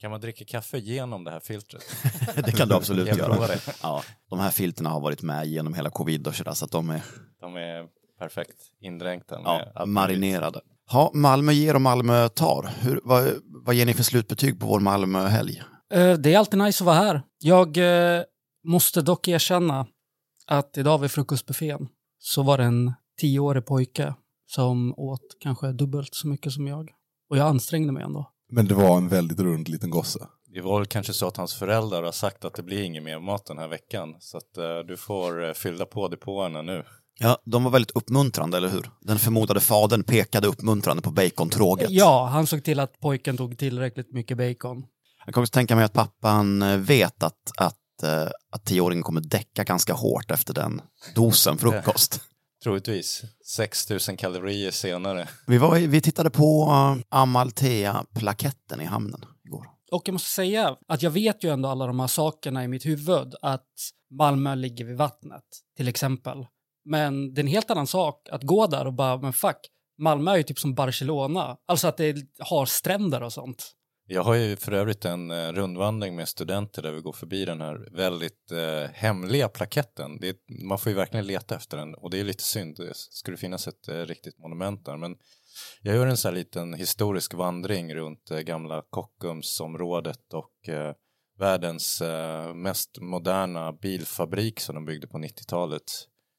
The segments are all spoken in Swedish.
Kan man dricka kaffe genom det här filtret? det kan du absolut göra. Ja, de här filterna har varit med genom hela covid och sådär, så att de är De är perfekt indränkta ja, marinerade. Ja, Malmö ger och Malmö tar. Hur, vad, vad ger ni för slutbetyg på vår Malmö-helg? Eh, Det är alltid nice att vara här. Jag eh, måste dock erkänna att idag vid frukostbuffén så var det en tioårig pojke som åt kanske dubbelt så mycket som jag. Och jag ansträngde mig ändå. Men det var en väldigt rund liten gosse. Det var väl kanske så att hans föräldrar har sagt att det blir ingen mer mat den här veckan. Så att eh, du får eh, fylla på depåerna nu. Ja, de var väldigt uppmuntrande, eller hur? Den förmodade fadern pekade uppmuntrande på bacontråget. Ja, han såg till att pojken tog tillräckligt mycket bacon. Jag kan också tänka mig att pappan eh, vet att, att, eh, att tioåringen kommer däcka ganska hårt efter den dosen frukost. Troligtvis 6000 kalorier senare. Vi, var, vi tittade på uh, Amalthea-plaketten i hamnen igår. Och jag måste säga att jag vet ju ändå alla de här sakerna i mitt huvud. Att Malmö ligger vid vattnet, till exempel. Men det är en helt annan sak att gå där och bara, men fuck, Malmö är ju typ som Barcelona. Alltså att det har stränder och sånt. Jag har ju för övrigt en eh, rundvandring med studenter där vi går förbi den här väldigt eh, hemliga plaketten. Det är, man får ju verkligen leta efter den och det är lite synd. Det skulle finnas ett eh, riktigt monument där. Men jag gör en sån här liten historisk vandring runt eh, gamla Kockumsområdet och eh, världens eh, mest moderna bilfabrik som de byggde på 90-talet.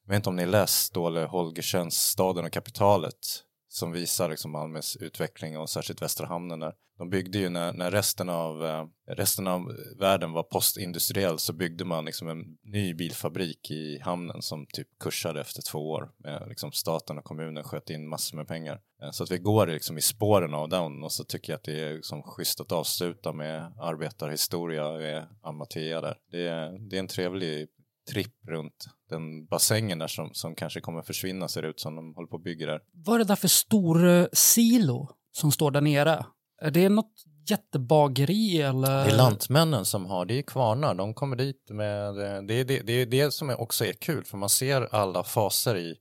Jag vet inte om ni läst Ståle Holgersens Staden och kapitalet som visar liksom Malmös utveckling och särskilt Västra hamnen där. De byggde ju när, när resten, av, eh, resten av världen var postindustriell så byggde man liksom en ny bilfabrik i hamnen som typ kursade efter två år. Liksom staten och kommunen sköt in massor med pengar. Eh, Så att vi går liksom i spåren av den och så tycker jag att det är liksom schysst att avsluta med arbetarhistoria eh, med Amatea där. Det är, det är en trevlig tripp runt den bassängen där som, som kanske kommer försvinna ser det ut som de håller på att bygga där. Vad är det där för stor eh, silo som står där nere? Är det något jättebageri eller? Det är lantmännen som har, det är kvarnar, de kommer dit med, det är det, det, är det som också är kul för man ser alla faser i,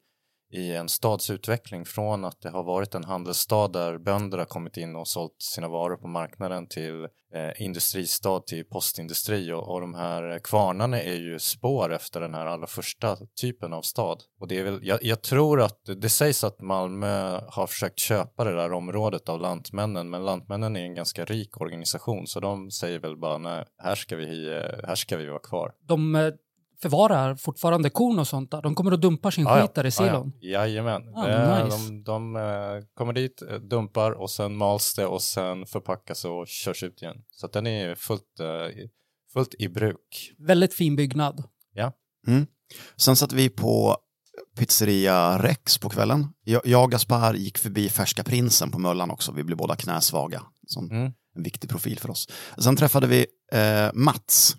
i en stads utveckling från att det har varit en handelsstad där bönder har kommit in och sålt sina varor på marknaden till eh, industristad till postindustri och, och de här kvarnarna är ju spår efter den här allra första typen av stad. Och det är väl, jag, jag tror att det sägs att Malmö har försökt köpa det där området av Lantmännen men Lantmännen är en ganska rik organisation så de säger väl bara nej, här ska vi, eh, här ska vi vara kvar. De eh, förvarar fortfarande korn och sånt där. De kommer och dumpar sin Ja, ja. skit där i silon. Ja, ja. Jajamän. Ah, Eh, nice. De, de eh, kommer dit, eh, dumpar och sen mals det och sen förpackas och körs ut igen. Så att den är fullt, eh, i- fullt i bruk. Väldigt fin byggnad. Sen satt vi på pizzeria Rex på kvällen. Jag, jag och Gaspar gick förbi Färska Prinsen på Möllan också. Vi blev båda knäsvaga. Som Mm. en viktig profil för oss. Sen träffade vi eh, Mats.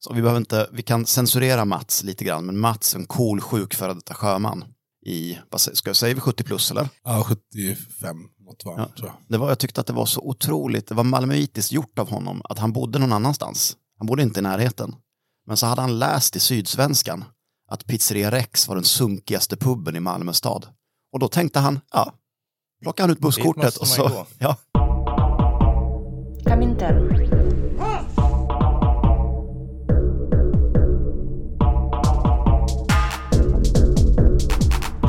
Så vi, behöver inte, vi kan censurera Mats lite grann, men Mats, en cool sjuk före detta sjöman i, vad säger, ska jag säga, 70 plus eller? Ja, 75 måste vara, Ja. tror jag. Det var, jag tyckte att det var så otroligt, det var malmöitiskt gjort av honom, att han bodde någon annanstans. Han bodde inte i närheten. Men så hade han läst i Sydsvenskan att Pizzeria Rex var den sunkigaste puben i Malmö stad. Och då tänkte han, ja, plockade han ut busskortet och så, ja, Komintern.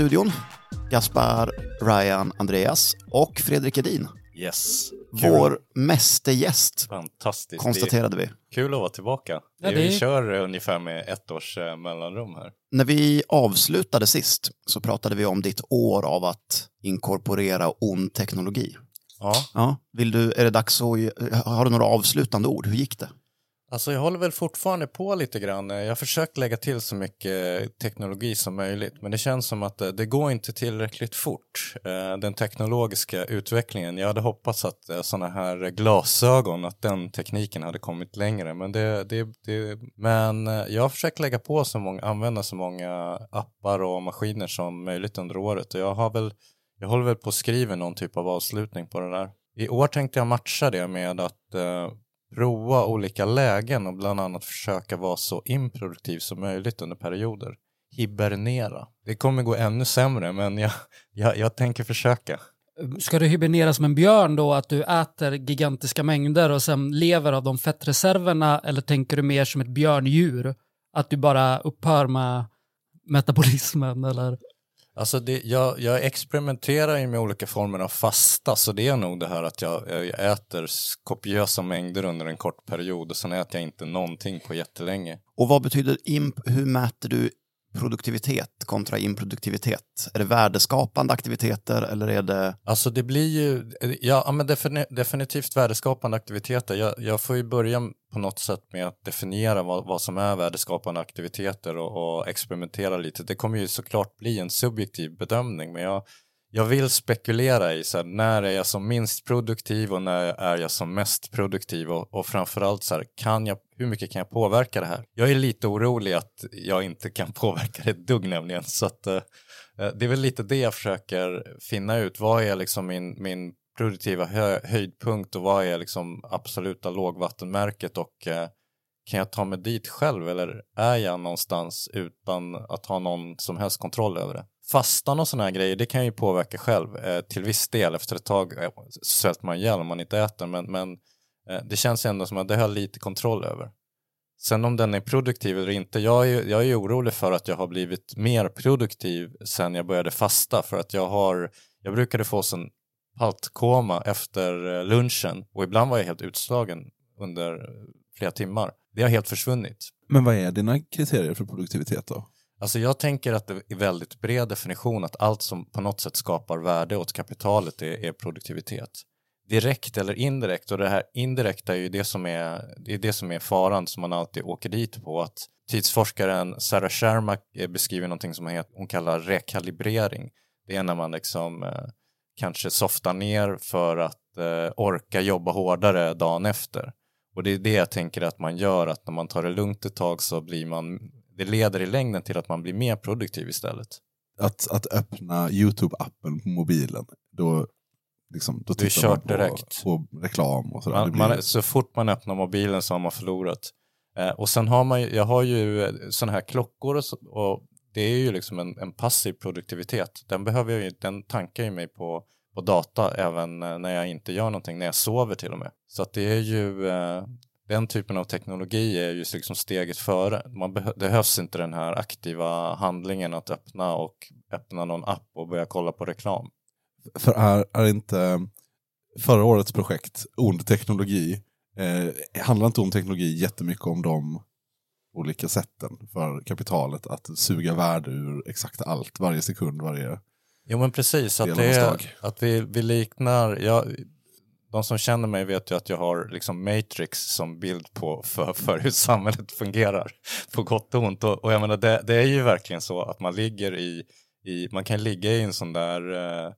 studion, Gaspar, Ryan, Andreas och Fredrik Edin. Yes. Vår mästergäst, Fantastiskt. konstaterade vi. Kul att vara tillbaka. Ja, det Vi kör ungefär med ett års eh, mellanrum här. När vi avslutade sist så pratade vi om ditt år av att inkorporera ond teknologi. Ja, Ja, vill du, är det dags att, har du några avslutande ord? Hur gick det? Alltså jag håller väl fortfarande på lite grann. Jag har försökt lägga till så mycket eh, teknologi som möjligt men det känns som att eh, det, går inte tillräckligt fort. Eh, den teknologiska utvecklingen. Jag hade hoppats att sådana här glasögon, att den tekniken hade kommit längre men det, det, det men jag har försökt lägga på så många, använda så många appar och maskiner som möjligt under året och jag har väl jag håller väl på att skriva någon typ av avslutning på det där. I år tänkte jag matcha det med att eh, prova olika lägen och bland annat försöka vara så improduktiv som möjligt under perioder. Hibernera. Det kommer gå ännu sämre men jag, jag, jag tänker försöka. Ska du hibernera som en björn då, att du äter gigantiska mängder och sen lever av de fettreserverna, eller tänker du mer som ett björndjur? Att du bara upphör med metabolismen, eller? Alltså det, jag, jag experimenterar ju med olika former av fasta så det är nog det här att jag, jag äter kopiösa mängder under en kort period och sen äter jag inte någonting på jättelänge. Och vad betyder imp, hur mäter du produktivitet kontra improduktivitet? Är det värdeskapande aktiviteter eller är det... Alltså det blir ju, ja ja, men definitivt värdeskapande aktiviteter. Jag, jag får ju börja på något sätt med att definiera vad, vad som är värdeskapande aktiviteter och, och experimentera lite. Det kommer ju såklart bli en subjektiv bedömning men jag, jag vill spekulera i så här, när är jag som minst produktiv och när är jag som mest produktiv och, och framförallt så här, kan jag, hur mycket kan jag påverka det här? Jag är lite orolig att jag inte kan påverka det ett dugg nämligen så att eh, eh, det är väl lite det jag försöker finna ut. Vad är liksom min, min produktiva hö, höjdpunkt och vad är liksom absoluta lågvattenmärket och eh, kan jag ta mig dit själv eller är jag någonstans utan att ha någon som helst kontroll över det? Fastan och sådana här grejer, det kan ju påverka själv eh, till viss del. Efter ett tag eh, svälter man ihjäl om man inte äter, men, men eh, det känns ändå som att det har jag lite kontroll över. Sen om den är produktiv eller inte, jag är, jag är orolig för att jag har blivit mer produktiv sen jag började fasta för att jag har, jag brukade få sån haltkoma efter eh, lunchen och ibland var jag helt utslagen under eh, flera timmar. Det har helt försvunnit. Men vad är dina kriterier för produktivitet då? Alltså jag tänker att det är väldigt bred definition att allt som på något sätt skapar värde åt kapitalet är, är produktivitet. Direkt eller indirekt, och det här indirekta är ju det som är, det är det som är faran som man alltid åker dit på. Att tidsforskaren Sarah Shermack beskriver någonting som hon, heter, hon kallar rekalibrering. Det är när man liksom eh, kanske softar ner för att eh, orka jobba hårdare dagen efter. Och det är det jag tänker att man gör, att när man tar det lugnt ett tag så blir man, det leder i längden till att man blir mer produktiv istället. Att, att öppna YouTube-appen på mobilen, då, liksom, då tittar man på, direkt. på reklam och sådär. Man, blir, man, så fort man öppnar mobilen så har man förlorat. Eh, och sen har man ju, jag har ju sådana här klockor och, så, och det är ju liksom en, en passiv produktivitet. Den, behöver jag ju, den tankar ju mig på, på data även eh, när jag inte gör någonting, när jag sover till och med. Så att det är ju, eh, den typen av teknologi är ju liksom steget före. Man beh- behövs inte den här aktiva handlingen att öppna och öppna någon app och börja kolla på reklam. För är, är inte förra årets projekt, ond teknologi, eh, handlar inte om teknologi jättemycket om de olika sätten för kapitalet att suga värde ur exakt allt, varje sekund, varje... Jo men precis, att, det är, att vi, vi liknar, jag, de som känner mig vet ju att jag har liksom Matrix som bild på för, för hur samhället fungerar på gott och ont. Och, och jag menar det, det är ju verkligen så att man ligger i, i man kan ligga i en sån där eh,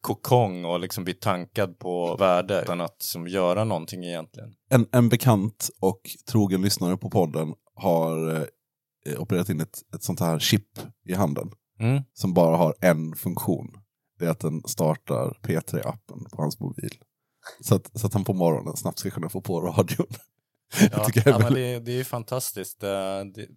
kokong och liksom bli tankad på värde utan att som, göra någonting egentligen. En, en bekant och trogen lyssnare på podden har eh, opererat in ett, ett sånt här chip i handen Mm. som bara har en funktion. Det är att den startar P3-appen på hans mobil. Så att, så att han på morgonen snabbt ska kunna få på radion. Ja, ja, men det, det är ju fantastiskt. Eh,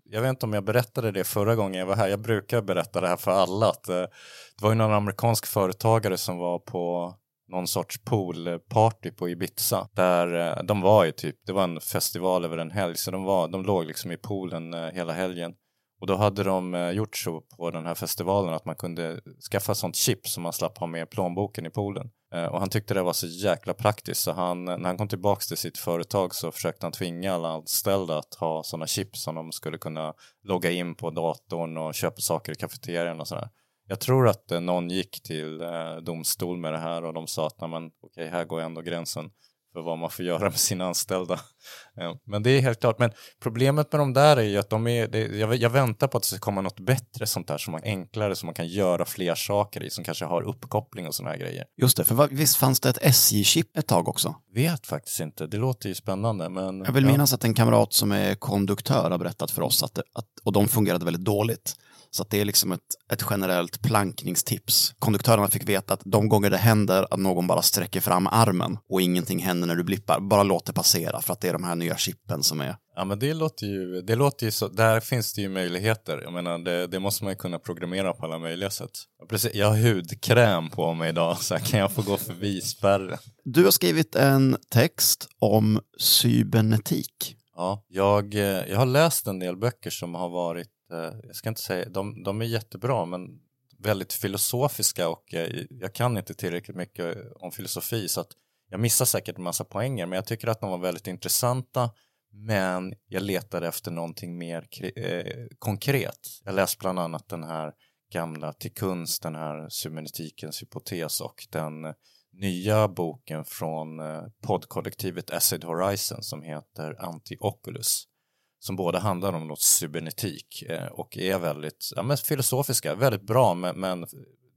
Jag vet inte om jag berättade det förra gången jag var här. Jag brukar berätta det här för alla. Att, eh, det var ju någon amerikansk företagare som var på någon sorts poolparty på Ibiza. Där eh, de var i typ, det var en festival över en helg. Så de, var, de låg liksom i poolen hela helgen. Och då hade de gjort så på den här festivalen att man kunde skaffa ett sånt chip som man slapp ha med plånboken i poolen. Eh, och han tyckte det var så jäkla praktiskt så han, när han kom tillbaks till sitt företag så försökte han tvinga alla anställda att ha sådana chips som de skulle kunna logga in på datorn och köpa saker i kafeterian och sådär. Jag tror att eh, någon gick till eh, domstol med det här och de sa att men, okej, här går ändå gränsen för vad man får göra med sina anställda. Men det är helt klart, men problemet med de där är ju att de är, det, jag, jag väntar på att det ska komma något bättre sånt där som är enklare, som man kan göra fler saker i, som kanske har uppkoppling och såna här grejer. Just det, för vad- visst fanns det ett SJ-chip ett tag också? Vet faktiskt inte, det låter ju spännande men... Jag vill ja. minnas att en kamrat som är konduktör har berättat för oss att, det, att och de fungerade väldigt dåligt. Så det är liksom ett, ett generellt plankningstips. Konduktörerna fick veta att de gånger det händer att någon bara sträcker fram armen och ingenting händer när du blippar, bara låt det passera för att det är de här nya chippen som är... Ja men det låter ju, det låter ju så, där finns det ju möjligheter. Jag menar det, det måste man ju kunna programmera på alla möjliga sätt. Precis, jag har hudkräm på mig idag så kan jag få gå förbi spärren. Du har skrivit en text om cybernetik. Ja, jag, eh, jag har läst en del böcker som har varit, Eh, jag ska inte säga, de, de är jättebra men väldigt filosofiska och eh, jag kan inte tillräckligt mycket om filosofi så att jag missar säkert en massa poänger men jag tycker att de var väldigt intressanta men jag letade efter någonting mer eh, konkret. Jag läste bland annat den här gamla Till kunst, den här sumenetikens hypotes och den nya boken från eh, poddkollektivet Acid Horizon som heter Anti-Oculus som båda handlar om något cybernetik eh, och är väldigt ja, men filosofiska, väldigt bra men, men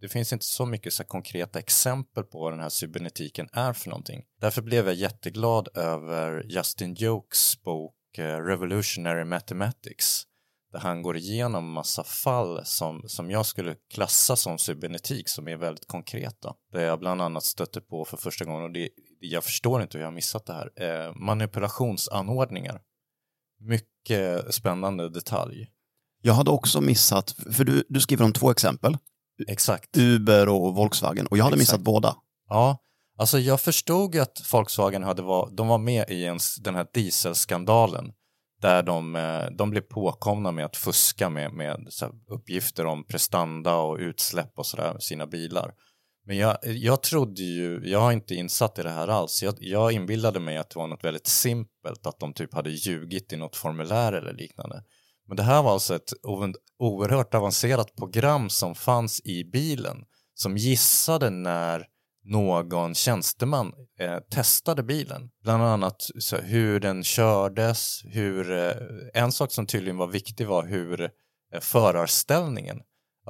det finns inte så mycket så konkreta exempel på vad den här cybernetiken är för någonting. Därför blev jag jätteglad över Justin Jokes bok eh, Revolutionary Mathematics där han går igenom massa fall som, som jag skulle klassa som cybernetik som är väldigt konkreta. Där jag bland annat stötte på för första gången, och det, jag förstår inte hur jag har missat det här, eh, manipulationsanordningar. Mycket spännande detalj. Jag hade också missat, för du, du skriver om två exempel, Exakt. Uber och Volkswagen, och jag hade Exakt. missat båda. Ja, alltså jag förstod att Volkswagen hade var, de var med i en, den här dieselskandalen där de, eh, de blev påkomna med att fuska med, med uppgifter om prestanda och utsläpp och sådär med sina bilar. Men jag, jag trodde ju, jag har inte insatt i det här alls, jag, jag inbillade mig att det var något väldigt simpelt, att de typ hade ljugit i något formulär eller liknande. Men det här var alltså ett oerhört avancerat program som fanns i bilen som gissade när någon tjänsteman eh, testade bilen. Bland annat så, hur den kördes, hur, eh, en sak som tydligen var viktig var hur eh, förarställningen,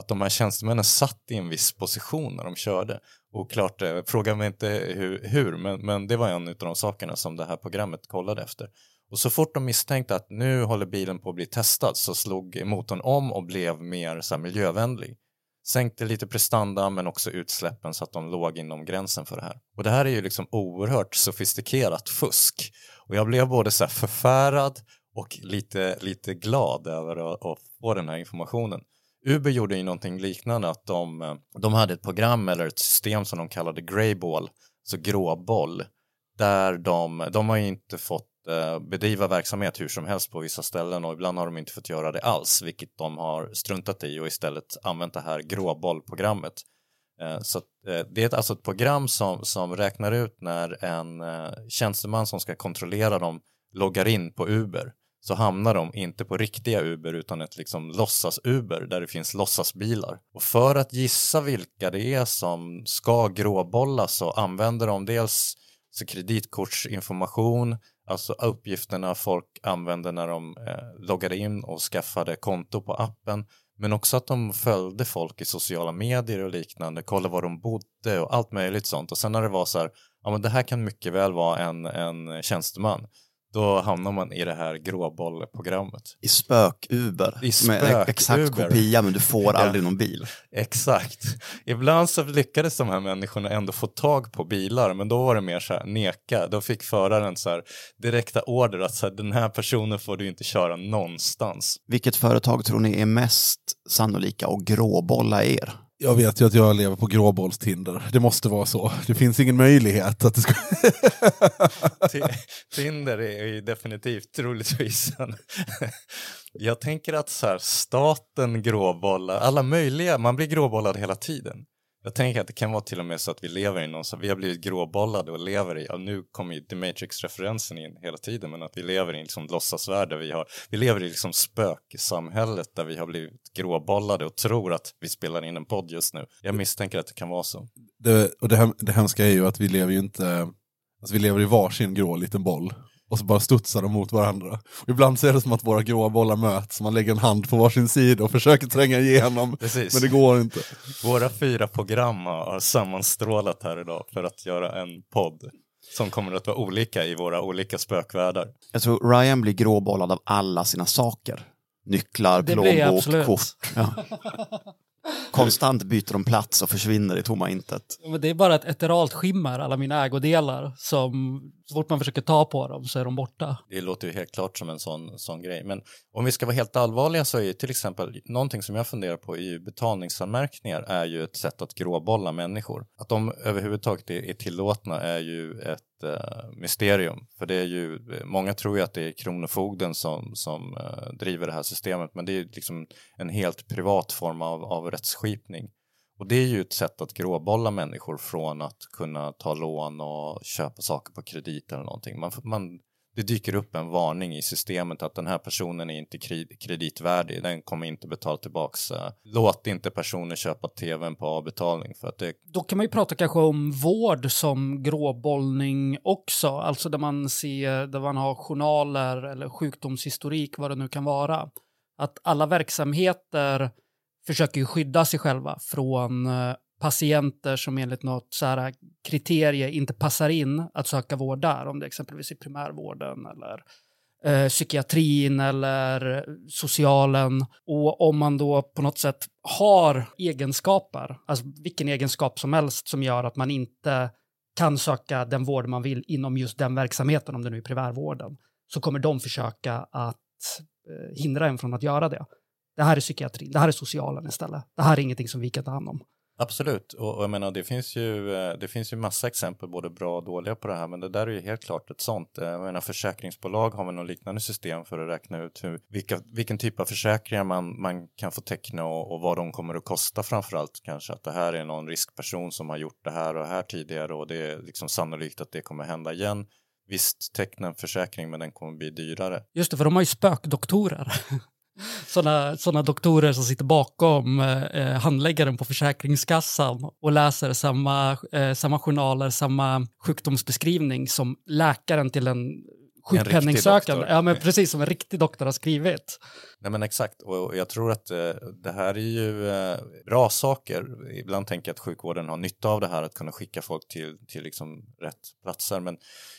att de här tjänstemännen satt i en viss position när de körde. Och klart, eh, fråga mig inte hur, hur men, men det var en av de sakerna som det här programmet kollade efter. Och så fort de misstänkte att nu håller bilen på att bli testad så slog motorn om och blev mer så här, miljövänlig sänkte lite prestanda men också utsläppen så att de låg inom gränsen för det här. Och det här är ju liksom oerhört sofistikerat fusk. Och jag blev både så här förfärad och lite, lite glad över att, att få den här informationen. Uber gjorde ju någonting liknande att de, eh, de hade ett program eller ett system som de kallade Greyball, så alltså gråboll, där de, de har ju inte fått eh, bedriva verksamhet hur som helst på vissa ställen och ibland har de inte fått göra det alls, vilket de har struntat i och istället använt det här gråbollprogrammet. Eh, så det är alltså ett program som, som räknar ut när en tjänsteman som ska kontrollera dem loggar in på Uber så hamnar de inte på riktiga Uber utan ett liksom låtsas-Uber där det finns låtsasbilar. Och för att gissa vilka det är som ska gråbollas så använder de dels så kreditkortsinformation, alltså uppgifterna folk använde när de eh, loggade in och skaffade konto på appen, men också att de följde folk i sociala medier och liknande, kollade var de bodde och allt möjligt sånt. Och sen när det var så här, ja men det här kan mycket väl vara en, en tjänsteman, då hamnar man i det här gråbollprogrammet. I spök-Uber, I som är spök-Uber. exakt kopia men du får aldrig någon bil. Exakt. Ibland så lyckades de här människorna ändå få tag på bilar, men då var det mer så här neka. Då fick föraren så här direkta order att så här, den här personen får du inte köra någonstans. Vilket företag tror ni är mest sannolika att gråbolla er? Jag vet ju att jag lever på gråbollstinder. Det måste vara så. Det finns ingen möjlighet att det ska... Tinder är ju definitivt troligtvis en... Jag tänker att så här, staten gråbollar, alla möjliga, man blir gråbollad hela tiden. Jag tänker att det kan vara till och med så att vi lever i någon, så vi har blivit gråbollade och lever i, ja, nu kommer ju The Matrix-referensen in hela tiden, men att vi lever i en liksom låtsasvärld där vi har, vi lever i liksom spöksamhället där vi har blivit gråbollade och tror att vi spelar in en podd just nu. Jag misstänker att det kan vara så. Det, och det, hem- det hemska är ju att vi lever ju inte... Alltså vi lever i varsin grå liten boll. Och så bara studsar de mot varandra. Och ibland så är det som att våra gråa bollar möts, man lägger en hand på varsin sida och försöker tränga igenom. Precis. Men det går inte. Våra fyra program har sammanstrålat här idag för att göra en podd som kommer att vara olika i våra olika spökvärldar. Jag tror Ryan blir gråbollad av alla sina saker. Nycklar, Det plånbok, kort. Ja. Konstant byter de plats och försvinner i tomma intet. Men det är bara ett eteralt skimmer, alla mina ägodelar, som så fort man försöker ta på dem så är de borta. Det låter ju helt klart som en sån, sån grej. Men om vi ska vara helt allvarliga så är ju till exempel någonting som jag funderar på är ju betalningsanmärkningar är ju ett sätt att gråbolla människor. Att de överhuvudtaget är, är tillåtna är ju ett eh, mysterium. För det är ju, många tror ju att det är Kronofogden som, som eh, driver det här systemet men det är ju liksom en helt privat form av, av rättsskipning. Och det är ju ett sätt att gråbolla människor från att kunna ta lån och köpa saker på kredit eller någonting. Man, man, det dyker upp en varning i systemet att den här personen är inte kreditvärdig, den kommer inte betala tillbaks. Eh, låt inte personer köpa tvn på avbetalning för att det Då kan man ju prata kanske om vård som gråbollning också, alltså där man ser, där man har journaler eller sjukdomshistorik, vad det nu kan vara. Att alla verksamheter försöker ju skydda sig själva från eh, patienter som enligt något så här kriterie inte passar in att söka vård där, om det exempelvis är primärvården eller eh, psykiatrin eller socialen. Och om man då på något sätt har egenskaper, alltså vilken egenskap som helst som gör att man inte kan söka den vård man vill inom just den verksamheten, om det nu är primärvården, så kommer de försöka att eh, hindra en från att göra det. Det här är psykiatrin, det här är socialen istället. Det här är ingenting som vi kan ta hand om. Absolut, och, och jag menar det finns, ju, eh, det finns ju massa exempel både bra och dåliga på det här men det där är ju helt klart ett sånt. Eh, Jag menar försäkringsbolag har väl något liknande system för att räkna ut hur, vilka, vilken typ av försäkringar man, man kan få teckna och, och vad de kommer att kosta framförallt kanske att det här är någon riskperson som har gjort det här och här tidigare och det är liksom sannolikt att det kommer hända igen. Visst, teckna en försäkring men den kommer bli dyrare. Just det, för de har ju spökdoktorer. Sådana såna doktorer som sitter bakom eh, eh, handläggaren på Försäkringskassan och läser samma, eh, samma journaler, samma sjukdomsbeskrivning som läkaren till en sjukpenningsökande. Ja, men precis som en riktig doktor har skrivit. Nej men exakt och och jag tror att eh, det här är ju eh, bra saker. Ibland tänker jag att sjukvården har nytta av det här att kunna skicka folk till, till liksom rätt platser men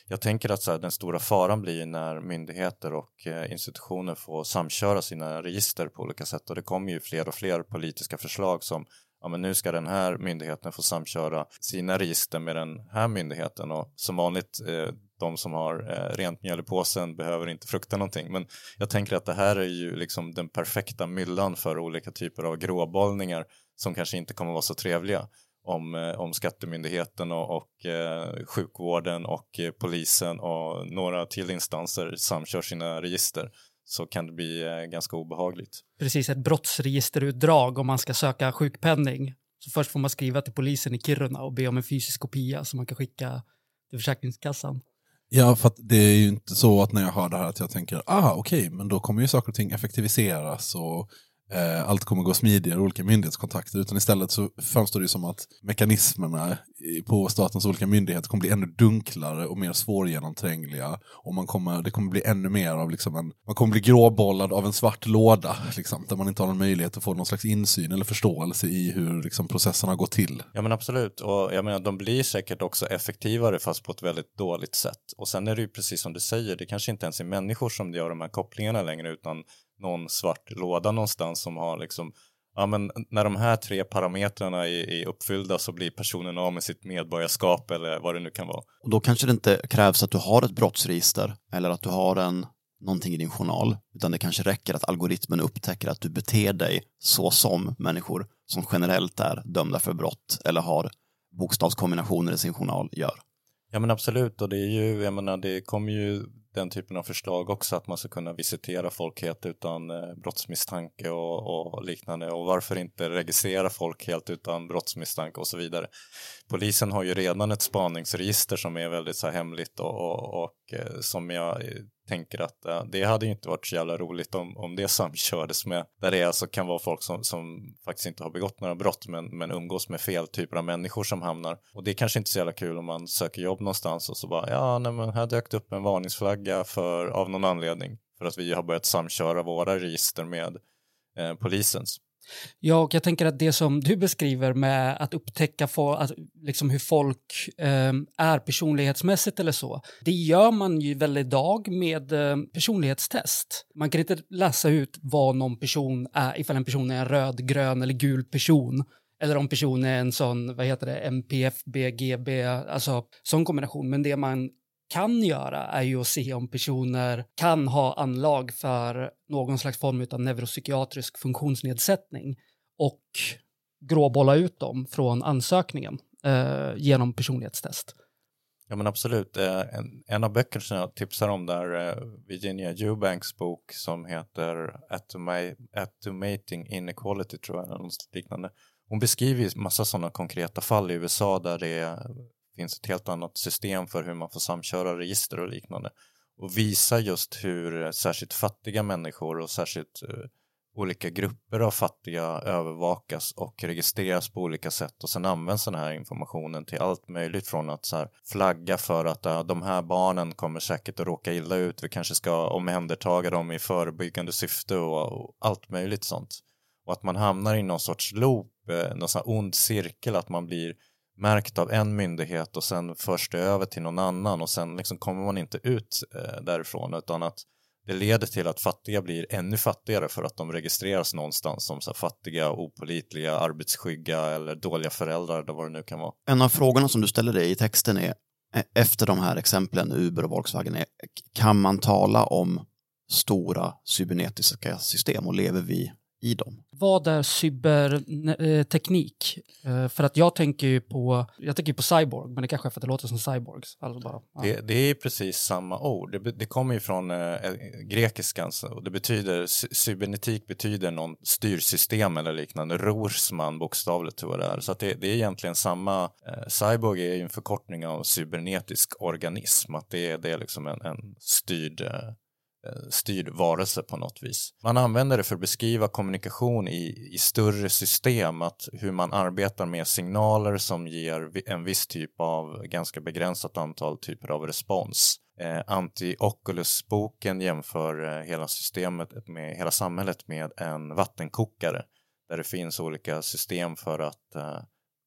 jag tänker att så här, den stora faran blir när myndigheter och eh, institutioner får samköra sina register på olika sätt och det kommer ju fler och fler politiska förslag som ja men nu ska den här myndigheten få samköra sina register med den här myndigheten och som vanligt eh, de som har eh, rent mjöl i påsen behöver inte frukta någonting men jag tänker att det här är ju liksom den perfekta myllan för olika typer av gråbollningar som kanske inte kommer vara så trevliga om, eh, om skattemyndigheten och, och eh, sjukvården och eh, polisen och några till instanser samkör sina register så kan det bli eh, ganska obehagligt. Precis, ett brottsregisterutdrag om man ska söka sjukpenning. Så först får man skriva till polisen i Kiruna och be om en fysisk kopia som man kan skicka till Försäkringskassan. Ja, för att det är ju inte så att när jag hör det här att jag tänker, ah okej, men då kommer ju saker och ting effektiviseras och eh, allt kommer gå smidigare, olika myndighetskontakter, utan istället så framstår det som att mekanismerna på statens olika myndigheter kommer bli ännu dunklare och mer svårgenomträngliga och man kommer, det kommer bli ännu mer av liksom en, man kommer bli gråbollad av en svart låda, liksom, där man inte har någon möjlighet att få någon slags insyn eller förståelse i hur liksom, processerna går till. Ja men absolut, och jag menar de blir säkert också effektivare fast på ett väldigt dåligt sätt. Och sen är det ju precis som du säger, det kanske inte ens är människor som gör de här kopplingarna längre utan någon svart låda någonstans som har liksom Ja men när de här tre parametrarna är, är uppfyllda så blir personen av med sitt medborgarskap eller vad det nu kan vara. Och då kanske det inte krävs att du har ett brottsregister eller att du har en, någonting i din journal, utan det kanske räcker att algoritmen upptäcker att du beter dig så som människor som generellt är dömda för brott eller har bokstavskombinationer i sin journal gör. Ja men absolut och det är ju, jag menar det kommer ju den typen av förslag också att man ska kunna visitera folk helt utan eh, brottsmisstanke och, och liknande och varför inte registrera folk helt utan brottsmisstanke och så vidare polisen har ju redan ett spaningsregister som är väldigt så här hemligt och, och, och eh, som jag eh, tänker att det hade ju inte varit så jävla roligt om, om det samkördes med, där det alltså kan vara folk som, som faktiskt inte har begått några brott men, men umgås med fel typer av människor som hamnar. Och det är kanske inte så jävla kul om man söker jobb någonstans och så bara, ja, nej men här dök det upp en varningsflagga för, av någon anledning för att vi har börjat samköra våra register med eh, polisens. Ja, och jag tänker att det som du beskriver med att upptäcka for, att, liksom hur folk eh, är personlighetsmässigt eller så, det gör man ju väl idag med eh, personlighetstest. Man kan inte läsa ut vad någon person är, ifall en person är en röd, grön eller gul person. Eller om personen är en sån, vad heter det, MPF, BGB, alltså sån kombination. Men det man kan göra är ju att se om personer kan ha anlag för någon slags form av neuropsykiatrisk funktionsnedsättning och gråbolla ut dem från ansökningen eh, genom personlighetstest. Ja men absolut. Eh, en, en av böckerna som jag tipsar om där, eh, Virginia Eubanks bok som heter Atomating Automating Inequality tror jag, eller något liknande. Hon beskriver ju massa sådana konkreta fall i USA där det är finns ett helt annat system för hur man får samköra register och liknande. Och visar just hur eh, särskilt fattiga människor och särskilt eh, olika grupper av fattiga övervakas och registreras på olika sätt och sen används den här informationen till allt möjligt från att så här, flagga för att ja, de här barnen kommer säkert att råka illa ut, vi kanske ska omhändertaga dem i förebyggande syfte och, och allt möjligt sånt. Och att man hamnar i någon sorts loop, någon sån här ond cirkel, att man blir märkt av en myndighet och sen förs det över till någon annan och sen liksom kommer man inte ut eh, därifrån utan att det leder till att fattiga blir ännu fattigare för att de registreras någonstans som så här fattiga, opolitliga, arbetsskygga eller dåliga föräldrar eller vad det nu kan vara. En av frågorna som du ställer dig i texten är, eh, efter de här exemplen, Uber och Volkswagen, är, kan man tala om stora cybernetiska system och lever vi i dem? Vad är cyberteknik? Eh, För att jag tänker ju på, jag tänker på cyborg, men det kanske är för att det låter som cyborgs. Alltså bara, ja. Det, det är precis samma ord. Det, det kommer ju från eh, grekiskan och det betyder, cy- cybernetik betyder någon styrsystem eller liknande. Rorsman bokstavligt tror jag det är. Så att det, det är egentligen samma, eh, cyborg är ju en förkortning av cybernetisk organism. Att det, är- det är liksom en, en styrd eh, Eh, styrd varelse på något vis. Man använder det för att beskriva kommunikation i, i större system, att hur man arbetar med signaler som ger en viss typ av ganska begränsat antal typer av respons. Eh, Anti-Oculus-boken jämför eh, hela systemet med hela samhället med en vattenkokare där det finns olika system för att eh,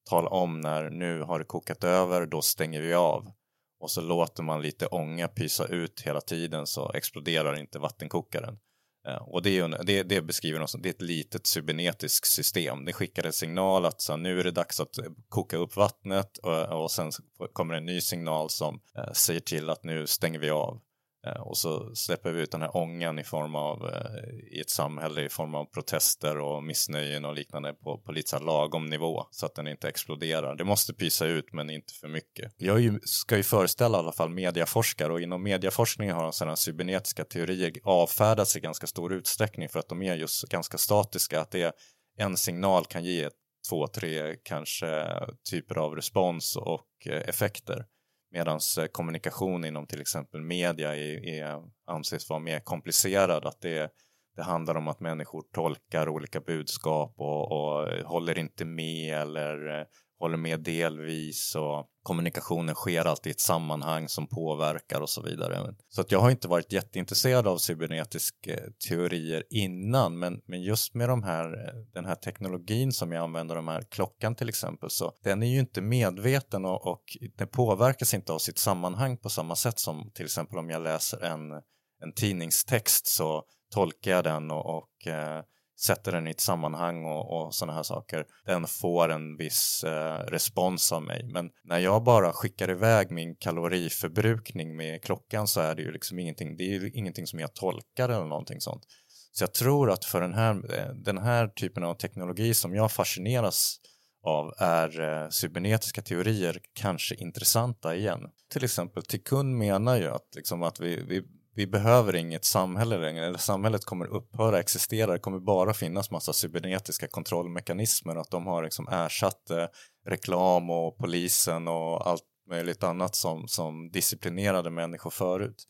tala om när nu har det kokat över, då stänger vi av och så låter man lite ånga pysa ut hela tiden så exploderar inte vattenkokaren. Eh, och det, är en, det, det beskriver de som- det är ett litet cybernetiskt system. Det skickar en signal att så, nu är det dags att eh, koka upp vattnet och, och sen kommer en ny signal som eh, säger till att nu stänger vi av. Eh, och så släpper vi ut den här ångan i form av, eh, i ett samhälle i form av protester och missnöjen och liknande på, på lite så lagom nivå så att den inte exploderar. Det måste pysa ut men inte för mycket. Jag ju, ska ju föreställa i alla fall mediaforskare och inom mediaforskningen har sådana cybernetiska teorier avfärdats i ganska stor utsträckning för att de är just ganska statiska. Att det är en signal kan ge två, tre kanske typer av respons och eh, effekter. Medan eh, kommunikation inom till exempel media är, är, anses vara mer komplicerad. Att det, det handlar om att människor tolkar olika budskap och, och eh, håller inte med eller eh, håller med delvis och kommunikationen sker alltid i ett sammanhang som påverkar och så vidare. Så att jag har inte varit jätteintresserad av cybernetiska eh, teorier innan men, men just med de här, eh, den här teknologin som jag använder, de här klockan till exempel, så den är ju inte medveten och, och den påverkas inte av sitt sammanhang på samma sätt som till exempel om jag läser en, en tidningstext så tolkar jag den och, och eh, sätter den i ett sammanhang och, och sådana här saker. Den får en viss eh, respons av mig. Men när jag bara skickar iväg min kaloriförbrukning med klockan så är det ju liksom ingenting, det är ju ingenting som jag tolkar eller någonting sånt. Så jag tror att för den här, eh, den här typen av teknologi som jag fascineras av är eh, cybernetiska teorier kanske intressanta igen. Till exempel Tikkun menar ju att, liksom, att vi, vi vi behöver inget samhälle längre, samhället kommer upphöra existera, det kommer bara finnas massa cybernetiska kontrollmekanismer, att de har liksom ersatt eh, reklam och polisen och allt möjligt annat som, som disciplinerade människor förut.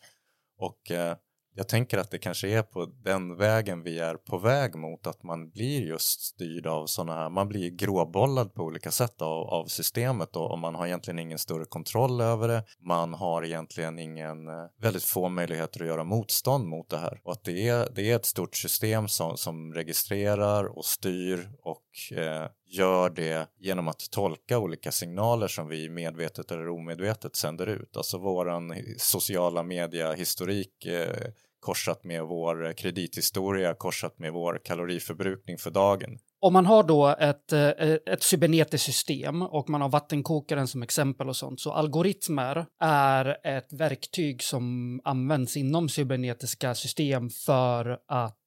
Och eh, jag tänker att det kanske är på den vägen vi är på väg mot att man blir just styrd av sådana här, man blir gråbollad på olika sätt av, av systemet och, och man har egentligen ingen större kontroll över det. Man har egentligen ingen, eh, väldigt få möjligheter att göra motstånd mot det här och att det är, det är ett stort system som, som registrerar och styr och eh, gör det genom att tolka olika signaler som vi medvetet eller omedvetet sänder ut. Alltså våran sociala media-historik eh, korsat med vår kredithistoria, korsat med vår kaloriförbrukning för dagen. Om man har då ett, eh, ett cybernetiskt system och man har vattenkokaren som exempel och sånt, så algoritmer är ett verktyg som används inom cybernetiska system för att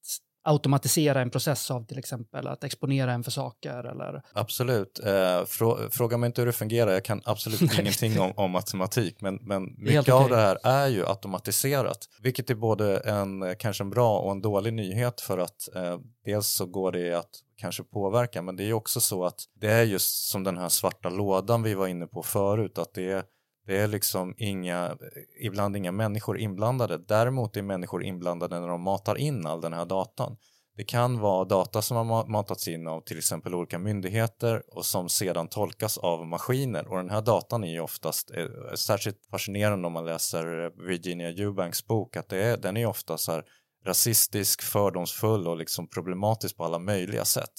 automatisera en process av till exempel att exponera en för saker eller Absolut. Eh, frå fråga mig inte hur det fungerar, jag kan absolut ingenting om, om matematik, men, men mycket Helt av det här är ju automatiserat, vilket är både en kanske en bra och en dålig nyhet för att eh, dels så går det att kanske påverka, men det är också så att det är just som den här svarta lådan vi var inne på förut, att det är det är liksom inga, ibland inga människor inblandade. Däremot är människor inblandade när de matar in all den här datan. Det kan vara data som har matats in av till exempel olika myndigheter och som sedan tolkas av maskiner och den här datan är ju oftast är särskilt fascinerande om man läser Virginia Eubanks bok att det är, den är ofta så här rasistisk, fördomsfull och liksom problematisk på alla möjliga sätt.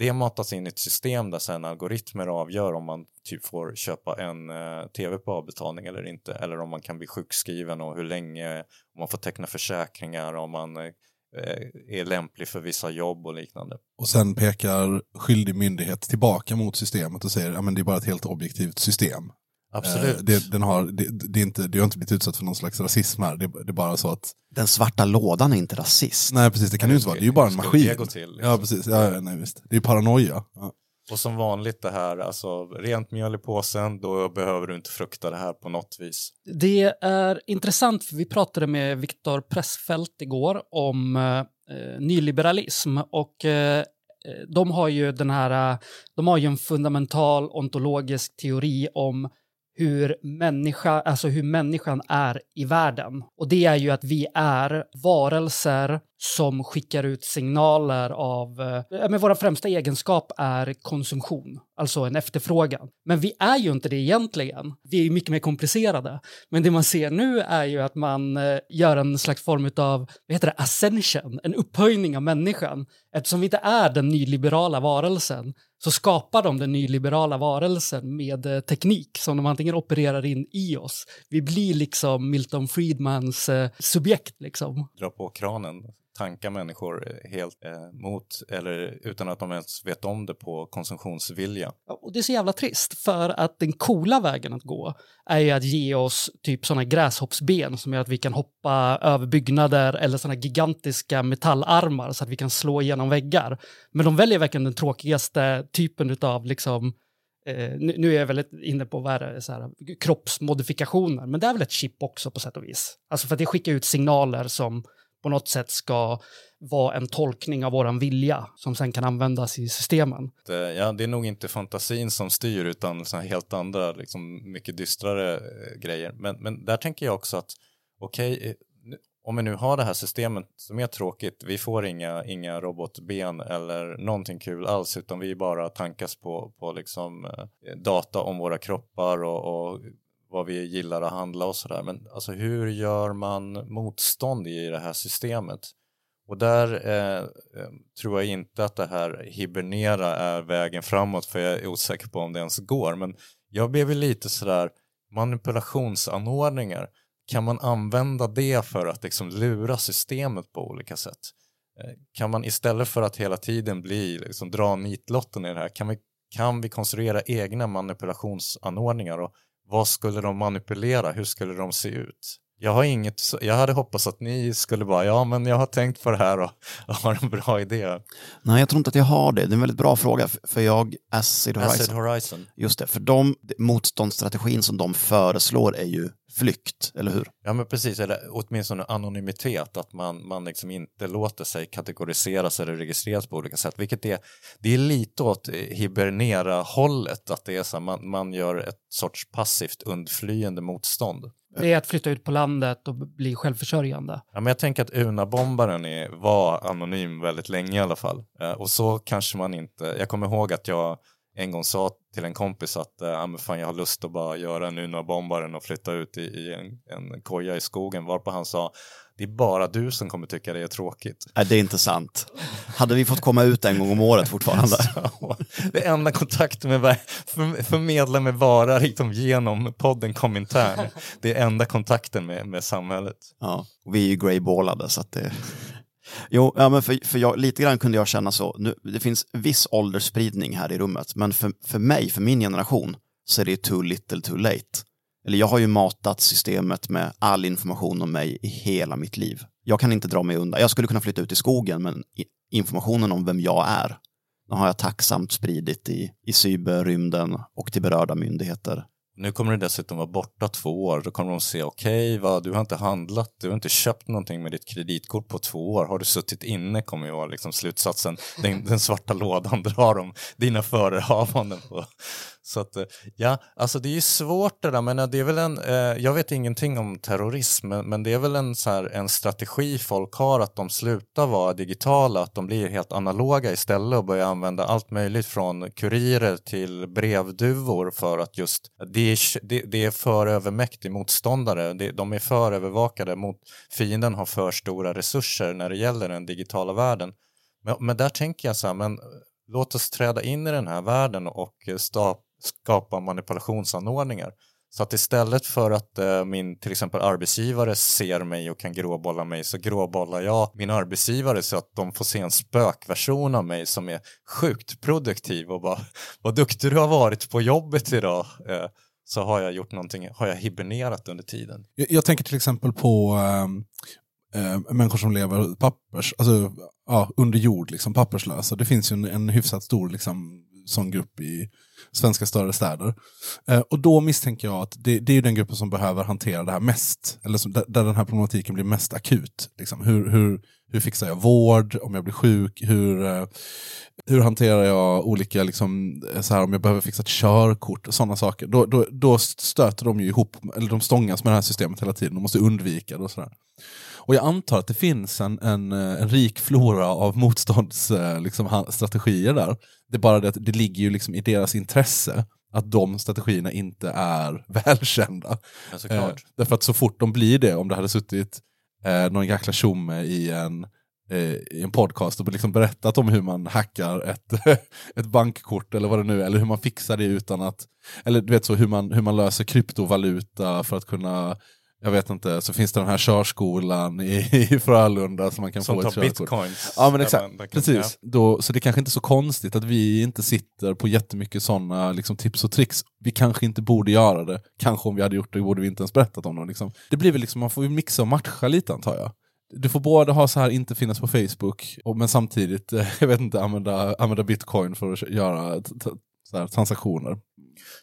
Det matas in i ett system där sen algoritmer avgör om man typ får köpa en eh, tv på avbetalning eller inte eller om man kan bli sjukskriven och hur länge, om man får teckna försäkringar, om man eh, eh är lämplig för vissa jobb och liknande. Och sen pekar skyldig myndighet tillbaka mot systemet och säger att ja, det är bara ett helt objektivt system. Absolut. Eh, Det, den har, det, det, är inte, det har inte blivit utsatt för någon slags rasism här. Det, det är bara så att, Den svarta lådan är inte rasist. nej precis, det kan ju inte vara, det är ju bara en maskin. det gå till, liksom? Ja, precis. Ja, nej, visst. Det är paranoia. Ja. Och som vanligt det här, alltså rent mjöl i påsen, då behöver du inte frukta det här på något vis. Det är intressant för vi pratade med Viktor Pressfeldt igår om eh, nyliberalism och eh, de har ju den här, eh, de har ju en fundamental ontologisk teori om hur, människa, alltså hur människan är i världen. Och det är ju att vi är varelser som skickar ut signaler av... Eh, men vår främsta egenskap är konsumtion, alltså en efterfrågan. Men vi är ju inte det egentligen. Vi är ju mycket mer komplicerade. Men det man ser nu är ju att man eh, gör en slags form av, vad heter det, ascension, en upphöjning av människan. Eftersom vi inte är den nyliberala varelsen så skapar de den nyliberala varelsen med eh, teknik som de antingen opererar in i oss. Vi blir liksom Milton Friedmans eh, subjekt liksom. Dra på kranen, tanka människor eh, helt eh, mot, eller utan att de ens vet om det på konsumtionsvilja. Och det är så jävla trist, för att den coola vägen att gå är ju att ge oss typ sådana gräshoppsben som gör att vi kan hoppa över byggnader eller sådana gigantiska metallarmar så att vi kan slå igenom väggar. Men de väljer verkligen den tråkigaste typen av liksom Eh, nu, nu är jag väldigt inne på vad är det, så här, kroppsmodifikationer, men det är väl ett chip också på sätt och vis. Alltså för att det skickar ut signaler som på något sätt ska vara en tolkning av våran vilja som sen kan användas i systemen. Det, Ja, det är nog inte fantasin som styr utan så här helt andra, liksom mycket dystrare eh, grejer. Men, men där tänker jag också att okej, eh, okay, om vi nu har det här systemet som är tråkigt, vi får inga, inga robotben eller någonting kul alls utan vi bara tankas på, på liksom, eh, data om våra kroppar och, och vad vi gillar att handla och sådär. Men alltså hur gör man motstånd i det här systemet? Och där eh, eh, tror jag inte att det här hibernera är vägen framåt för jag är osäker på om det ens går. Men jag blev ju lite sådär manipulationsanordningar. Kan man använda det för att liksom lura systemet på olika sätt? Eh, kan man istället för att hela tiden bli, liksom, dra nitlotten i det här, kan vi, kan vi konstruera egna manipulationsanordningar och vad skulle de manipulera? Hur skulle de se ut? Jag har inget, jag hade hoppats att ni skulle bara, ja men jag har tänkt på det här och, har en bra idé. Nej, jag tror inte att jag har det. Det är en väldigt bra fråga, för jag, Acid Horizon, Acid Horizon. just det, för de, motståndsstrategin som de föreslår är ju flykt, eller hur? Ja men precis, eller åtminstone anonymitet, att man, man liksom inte låter sig kategoriseras eller registreras på olika sätt, vilket är, det är lite åt hibernera-hållet, att det är så här, man, man gör ett sorts passivt undflyende motstånd. Det är att flytta ut på landet och bli självförsörjande. Ja, men jag tänker att Una-bombaren är, var anonym väldigt länge i alla fall. Eh, och så kanske man inte, jag kommer ihåg att jag en gång sa till en kompis att eh, men fan, jag har lust att bara göra en Una-bombaren och flytta ut i, i en, en koja i skogen, varpå han sa det är bara du som kommer tycka det är tråkigt. Nej, det är inte sant. Hade vi fått komma ut en gång om året fortfarande? Så, det enda kontakten med för, förmedla med vara liksom genom podden Komintern. Det är enda kontakten med, med samhället. Ja, vi är ju greyballade så att det... Jo, ja, men för, för jag, lite grann kunde jag känna så. Nu, det finns viss åldersspridning här i rummet, men för, för mig, för min generation, så är det too little too late. Eller jag har ju matat systemet med all information om mig i hela mitt liv. Jag kan inte dra mig undan. Jag skulle kunna flytta ut i skogen, men informationen om vem jag är, den har jag tacksamt spridit i, i cyberrymden och till berörda myndigheter. Nu kommer du dessutom vara borta två år. Då kommer de se, okej, okay, du har inte handlat, du har inte köpt någonting med ditt kreditkort på två år. Har du suttit inne kommer ju vara liksom slutsatsen. Den, den svarta lådan drar om dina förehavanden på så att, eh, ja, alltså det är ju svårt det där, men eh, det är väl en, eh, jag vet ingenting om terrorism, men, men det är väl en, så här, en strategi folk har att de slutar vara digitala, att de blir helt analoga istället och börjar använda allt möjligt från kurirer till brevduvor för att just, det är, det, det är för övermäktig motståndare, det, de är för övervakade, mot, fienden har för stora resurser när det gäller den digitala världen. Men, men där tänker jag så här, men låt oss träda in i den här världen och eh, stap, skapa manipulationsanordningar. Så att istället för att eh, min till exempel arbetsgivare ser mig och kan gråbolla mig så gråbollar jag min arbetsgivare så att de får se en spökversion av mig som är sjukt produktiv och bara vad duktig du har varit på jobbet idag. Eh, så har jag gjort någonting, har jag hibernerat under tiden. Jag, jag tänker till exempel på äh, äh, människor som lever pappers, alltså, ja, under jord, liksom, papperslösa. Det finns ju en, en hyfsat stor liksom, sån grupp i svenska större städer. Eh, och då misstänker jag att det, det är den gruppen som behöver hantera det här mest, eller som, där, där den här problematiken blir mest akut. Liksom. Hur, hur, hur fixar jag vård om jag blir sjuk? Hur, eh, hur hanterar jag olika, liksom, eh, så här, om jag behöver fixa ett körkort och sådana saker. Då, då, då stöter de ju ihop, eller de stångas med det här systemet hela tiden. De måste undvika det och sådär. Och jag antar att det finns en, en, en rik flora av motståndsstrategier liksom, där. Det är bara det att det ligger ju liksom i deras intresse att de strategierna inte är välkända. Ja, eh, därför att så fort de blir det, om det hade suttit eh, någon jäkla tjomme i en, eh, i en podcast och liksom berättat om hur man hackar ett, ett bankkort eller vad det nu är, eller hur man fixar det utan att, eller du vet så hur man, hur man löser kryptovaluta för att kunna jag vet inte, så finns det den här körskolan i, i Frölunda som man kan som få ett körkort. bitcoins. Ja men exakt, kan, precis. Då, så det kanske inte är så konstigt att vi inte sitter på jättemycket sådana liksom, tips och tricks. Vi kanske inte borde göra det, kanske om vi hade gjort det borde vi inte ens berättat om det. Liksom. Det blir väl liksom, man får mixa och matcha lite antar jag. Du får både ha så här inte finnas på Facebook, och, men samtidigt, jag vet inte, använda, använda bitcoin för att göra så här, transaktioner.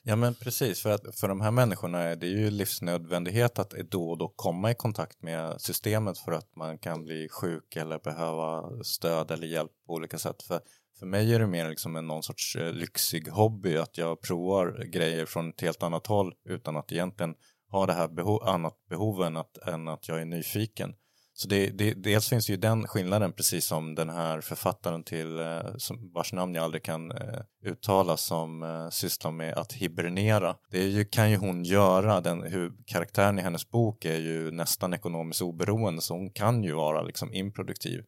Ja men precis, för att för de här människorna är det ju livsnödvändighet att då och då komma i kontakt med systemet för att man kan bli sjuk eller behöva stöd eller hjälp på olika sätt. För, för mig är det mer liksom en någon sorts eh, lyxig hobby att jag provar grejer från ett helt annat håll utan att egentligen ha det här behov, annat behov än att, än att jag är nyfiken. Så det, det, dels finns ju den skillnaden, precis som den här författaren till, eh, som, vars namn jag aldrig kan eh, uttala, som eh, sysslar med att hibernera. Det ju, kan ju hon göra, den, hur, karaktären i hennes bok är ju nästan ekonomiskt oberoende, så hon kan ju vara liksom improduktiv.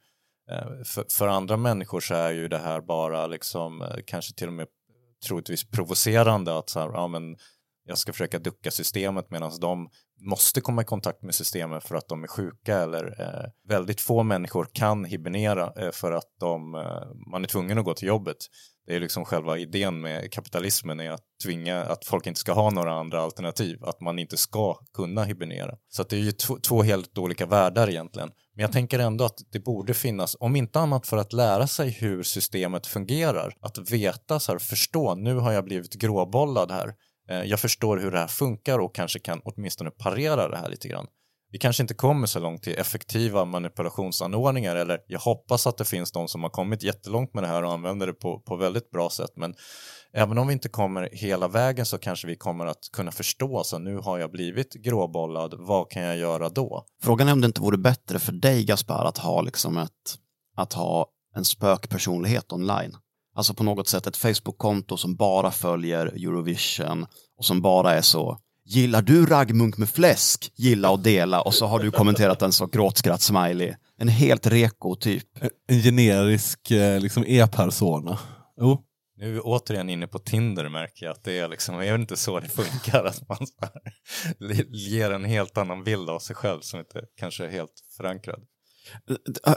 Eh, för, för, andra människor så är ju det här bara liksom, kanske till och med troligtvis provocerande att så här, ja men jag ska försöka ducka systemet medan de måste komma i kontakt med systemet för att de är sjuka eller eh, väldigt få människor kan hibernera eh, för att de, eh, man är tvungen att gå till jobbet. Det är liksom själva idén med kapitalismen är att tvinga att folk inte ska ha några andra alternativ, att man inte ska kunna hibernera. Så det är ju två helt olika världar egentligen. Men jag tänker ändå att det borde finnas, om inte annat för att lära sig hur systemet fungerar, att veta, så här, förstå, nu har jag blivit gråbollad här Eh, jag förstår hur det här funkar och kanske kan åtminstone parera det här lite grann. Vi kanske inte kommer så långt till effektiva manipulationsanordningar eller jag hoppas att det finns de som har kommit jättelångt med det här och använder det på, på väldigt bra sätt men även om vi inte kommer hela vägen så kanske vi kommer att kunna förstå så nu har jag blivit gråbollad, vad kan jag göra då? Frågan är om det inte vore bättre för dig Gaspar att ha liksom ett, att ha en spökpersonlighet online. Alltså på något sätt ett Facebook-konto som bara följer Eurovision och som bara är så Gillar du raggmunk med fläsk? Gilla och dela och så har du kommenterat en så gråtskratt-smiley. En helt reko typ. En generisk eh, liksom e-persona. Jo. Nu är vi återigen inne på Tinder märker jag att det är liksom, jag vet inte så det funkar, att man så här, ger en helt annan bild av sig själv som inte kanske är helt förankrad.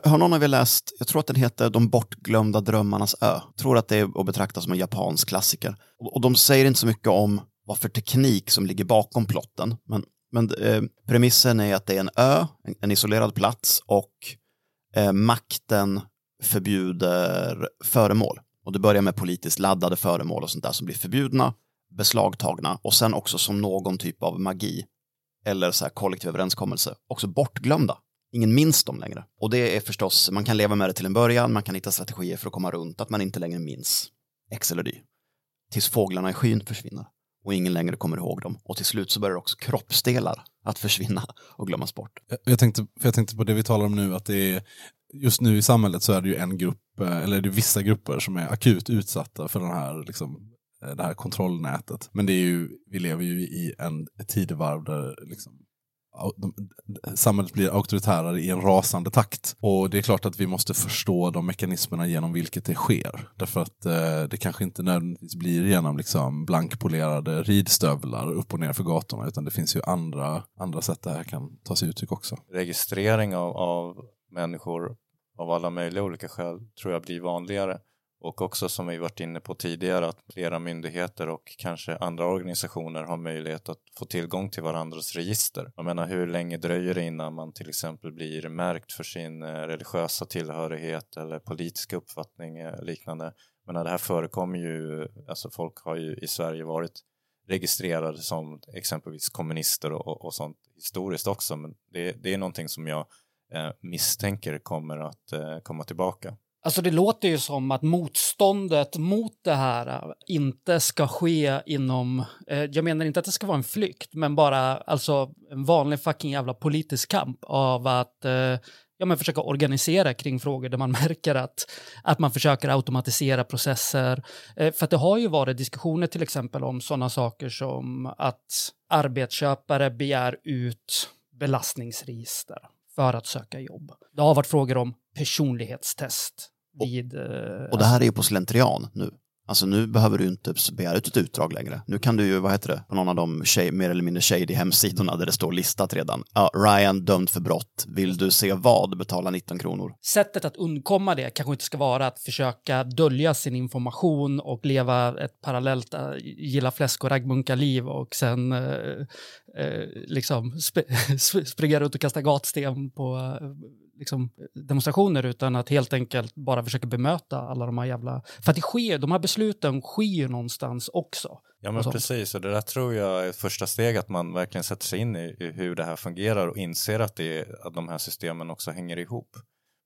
Har någon av er läst, jag tror att den heter De bortglömda drömmarnas ö. Jag tror att det är att betrakta som en japansk klassiker. Och de säger inte så mycket om vad för teknik som ligger bakom plotten. Men, men eh, premissen är att det är en ö, en, en isolerad plats och eh, makten förbjuder föremål. Och det börjar med politiskt laddade föremål och sånt där som blir förbjudna, beslagtagna och sen också som någon typ av magi eller så här kollektiv överenskommelse också bortglömda. Ingen minns dem längre. Och det är förstås, man kan leva med det till en början, man kan hitta strategier för att komma runt att man inte längre minns X eller Y. Tills fåglarna i skyn försvinner och ingen längre kommer ihåg dem. Och till slut så börjar också kroppsdelar att försvinna och glömmas bort. Jag- tänkte, för jag tänkte på det vi talar om nu, att det är, just nu i samhället så är det ju en grupp, eh, eller det är vissa grupper som är akut utsatta för den här, liksom, eh, det här kontrollnätet. Men det är ju, vi lever ju i en ett tidevarv där liksom, samhället blir auktoritärare i en rasande takt. Och det är klart att vi måste förstå de mekanismerna genom vilket det sker. Därför att eh, det kanske inte nödvändigtvis blir genom liksom, blankpolerade ridstövlar upp och ner för gatorna, utan det finns ju andra, andra sätt det här kan ta sig uttryck också. Registrering av, av människor av alla möjliga olika skäl tror jag blir vanligare. Och också som vi varit inne på tidigare att flera myndigheter och kanske andra organisationer har möjlighet att få tillgång till varandras register. Jag menar hur länge dröjer det innan man till exempel blir märkt för sin eh, religiösa tillhörighet eller politiska uppfattning eh, liknande. Men det här förekommer ju, alltså folk har ju i Sverige varit registrerade som exempelvis kommunister och, och, och sånt historiskt också men det, det är någonting som jag eh, misstänker kommer att eh, komma tillbaka. Alltså det låter ju som att motståndet mot det här äh, inte ska ske inom, eh, jag menar inte att det ska vara en flykt, men bara alltså en vanlig fucking jävla politisk kamp av att eh, ja, men försöka organisera kring frågor där man märker att, att man försöker automatisera processer. Eh, för att det har ju varit diskussioner till exempel om sådana saker som att arbetsköpare begär ut belastningsregister för att söka jobb. Det har varit frågor om personlighetstest vid... eh, Och det här är ju på slentrian nu. Alltså nu behöver du inte begära ut ett utdrag längre. Nu kan du ju, vad heter det, på någon av de tjej, mer eller mindre shady hemsidorna där det står listat redan. Ja, Ryan dömd för brott. Vill du se vad? Betala 19 kronor. Sättet att undkomma det kanske inte ska vara att försöka dölja sin information och leva ett parallellt äh, gilla fläsk och raggmunka-liv och sen äh, äh, liksom sp sp- springa runt och kasta gatsten på liksom, demonstrationer utan att helt enkelt bara försöka bemöta alla de här jävla... För att det sker, de här besluten sker ju någonstans också. Ja men och precis, och det där tror jag är ett första steg att man verkligen sätter sig in i, i hur det här fungerar och inser att, det att de här systemen också hänger ihop.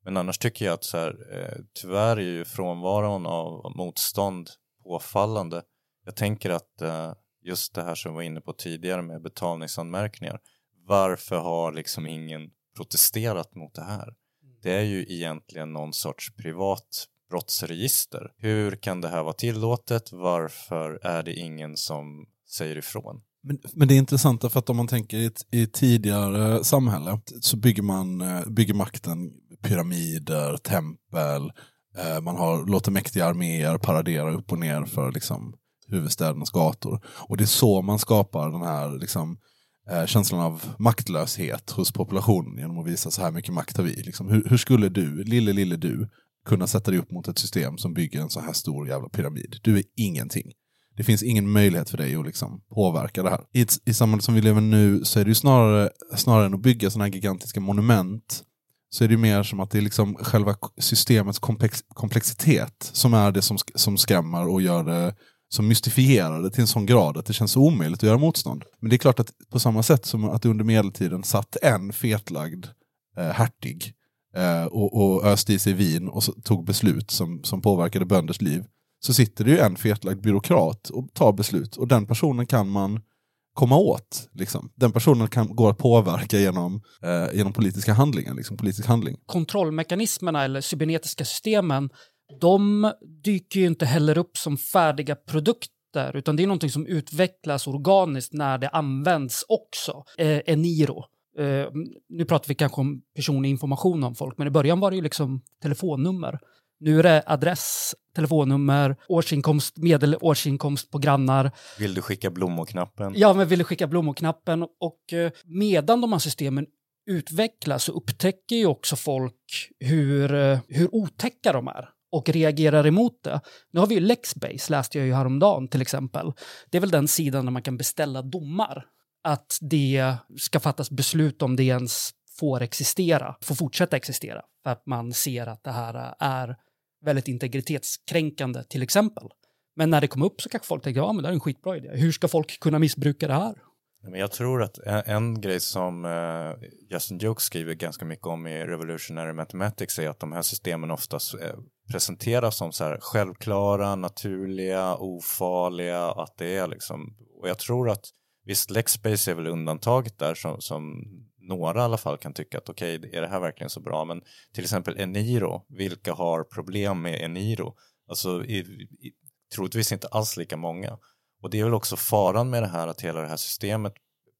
Men annars tycker jag att så här, eh, tyvärr är ju frånvaron av motstånd påfallande. Jag tänker att eh, just det här som vi var inne på tidigare med betalningsanmärkningar. Varför har liksom ingen protesterat mot det här? Det är ju egentligen någon sorts privat brottsregister. Hur kan det här vara tillåtet? Varför är det ingen som säger ifrån? Men, men det är intressant för att om man tänker i ett, i ett tidigare samhälle så bygger man eh, bygger makten pyramider, tempel, eh, man har, låter mäktiga arméer paradera upp och ner för liksom, huvudstädernas gator. Och det är så man skapar den här liksom, eh, känslan av maktlöshet hos populationen genom att visa så här mycket makt har vi. Liksom, hur, hur skulle du, lille lille du, kunna sätta dig upp mot ett system som bygger en så här stor jävla pyramid? Du är ingenting. Det finns ingen möjlighet för dig att liksom påverka det här. I, ett, I samhället som vi lever nu så är det ju snarare, snarare än att bygga sådana här gigantiska monument så är det ju mer som att det är liksom själva systemets komplex, komplexitet som är det som, som skrämmer och gör det som mystifierar det till en sån grad att det känns omöjligt att göra motstånd. Men det är klart att på samma sätt som att under medeltiden satt en fetlagd eh, hertig eh, och, och öste i sig vin och så, tog beslut som, som påverkade bönders liv, så sitter det ju en fetlagd byråkrat och tar beslut och den personen kan man komma åt. Liksom. Den personen kan gå att påverka genom, eh, genom politiska handlingar, liksom, politisk handling. kontrollmekanismerna eller cybernetiska systemen, de dyker ju inte heller upp som färdiga produkter, utan det är någonting som utvecklas organiskt när det används också. Eh, Eniro. Eh, nu pratar vi kanske om personlig information om folk, men i början var det ju liksom telefonnummer. Nu är det adress, telefonnummer, årsinkomst, medelårsinkomst på grannar. Vill du skicka blommor-knappen? Ja, men vill du skicka blommor-knappen? Och eh, medan de här systemen utvecklas så upptäcker ju också folk hur, eh, hur otäcka de är och reagerar emot det. Nu har vi ju Lexbase, läste jag ju häromdagen till exempel. Det är väl den sidan där man kan beställa domar. Att det ska fattas beslut om det ens får existera, får fortsätta existera. För att man ser att det här är väldigt integritetskränkande till exempel. Men när det kom upp så kanske folk tänkte, ja men det här är en skitbra idé. Hur ska folk kunna missbruka det här? Men jag tror att en, en grej som eh, Justin Joke skriver ganska mycket om i Revolutionary Mathematics är att de här systemen oftast eh, presenteras som så här självklara, naturliga, ofarliga, att det är liksom, och jag tror att visst Lexbase är väl undantaget där som, som några i alla fall kan tycka att okej, är det här verkligen så bra? Men till exempel Eniro, vilka har problem med Eniro? Alltså i, i, troligtvis inte alls lika många. Och det är väl också faran med det här att hela det här systemet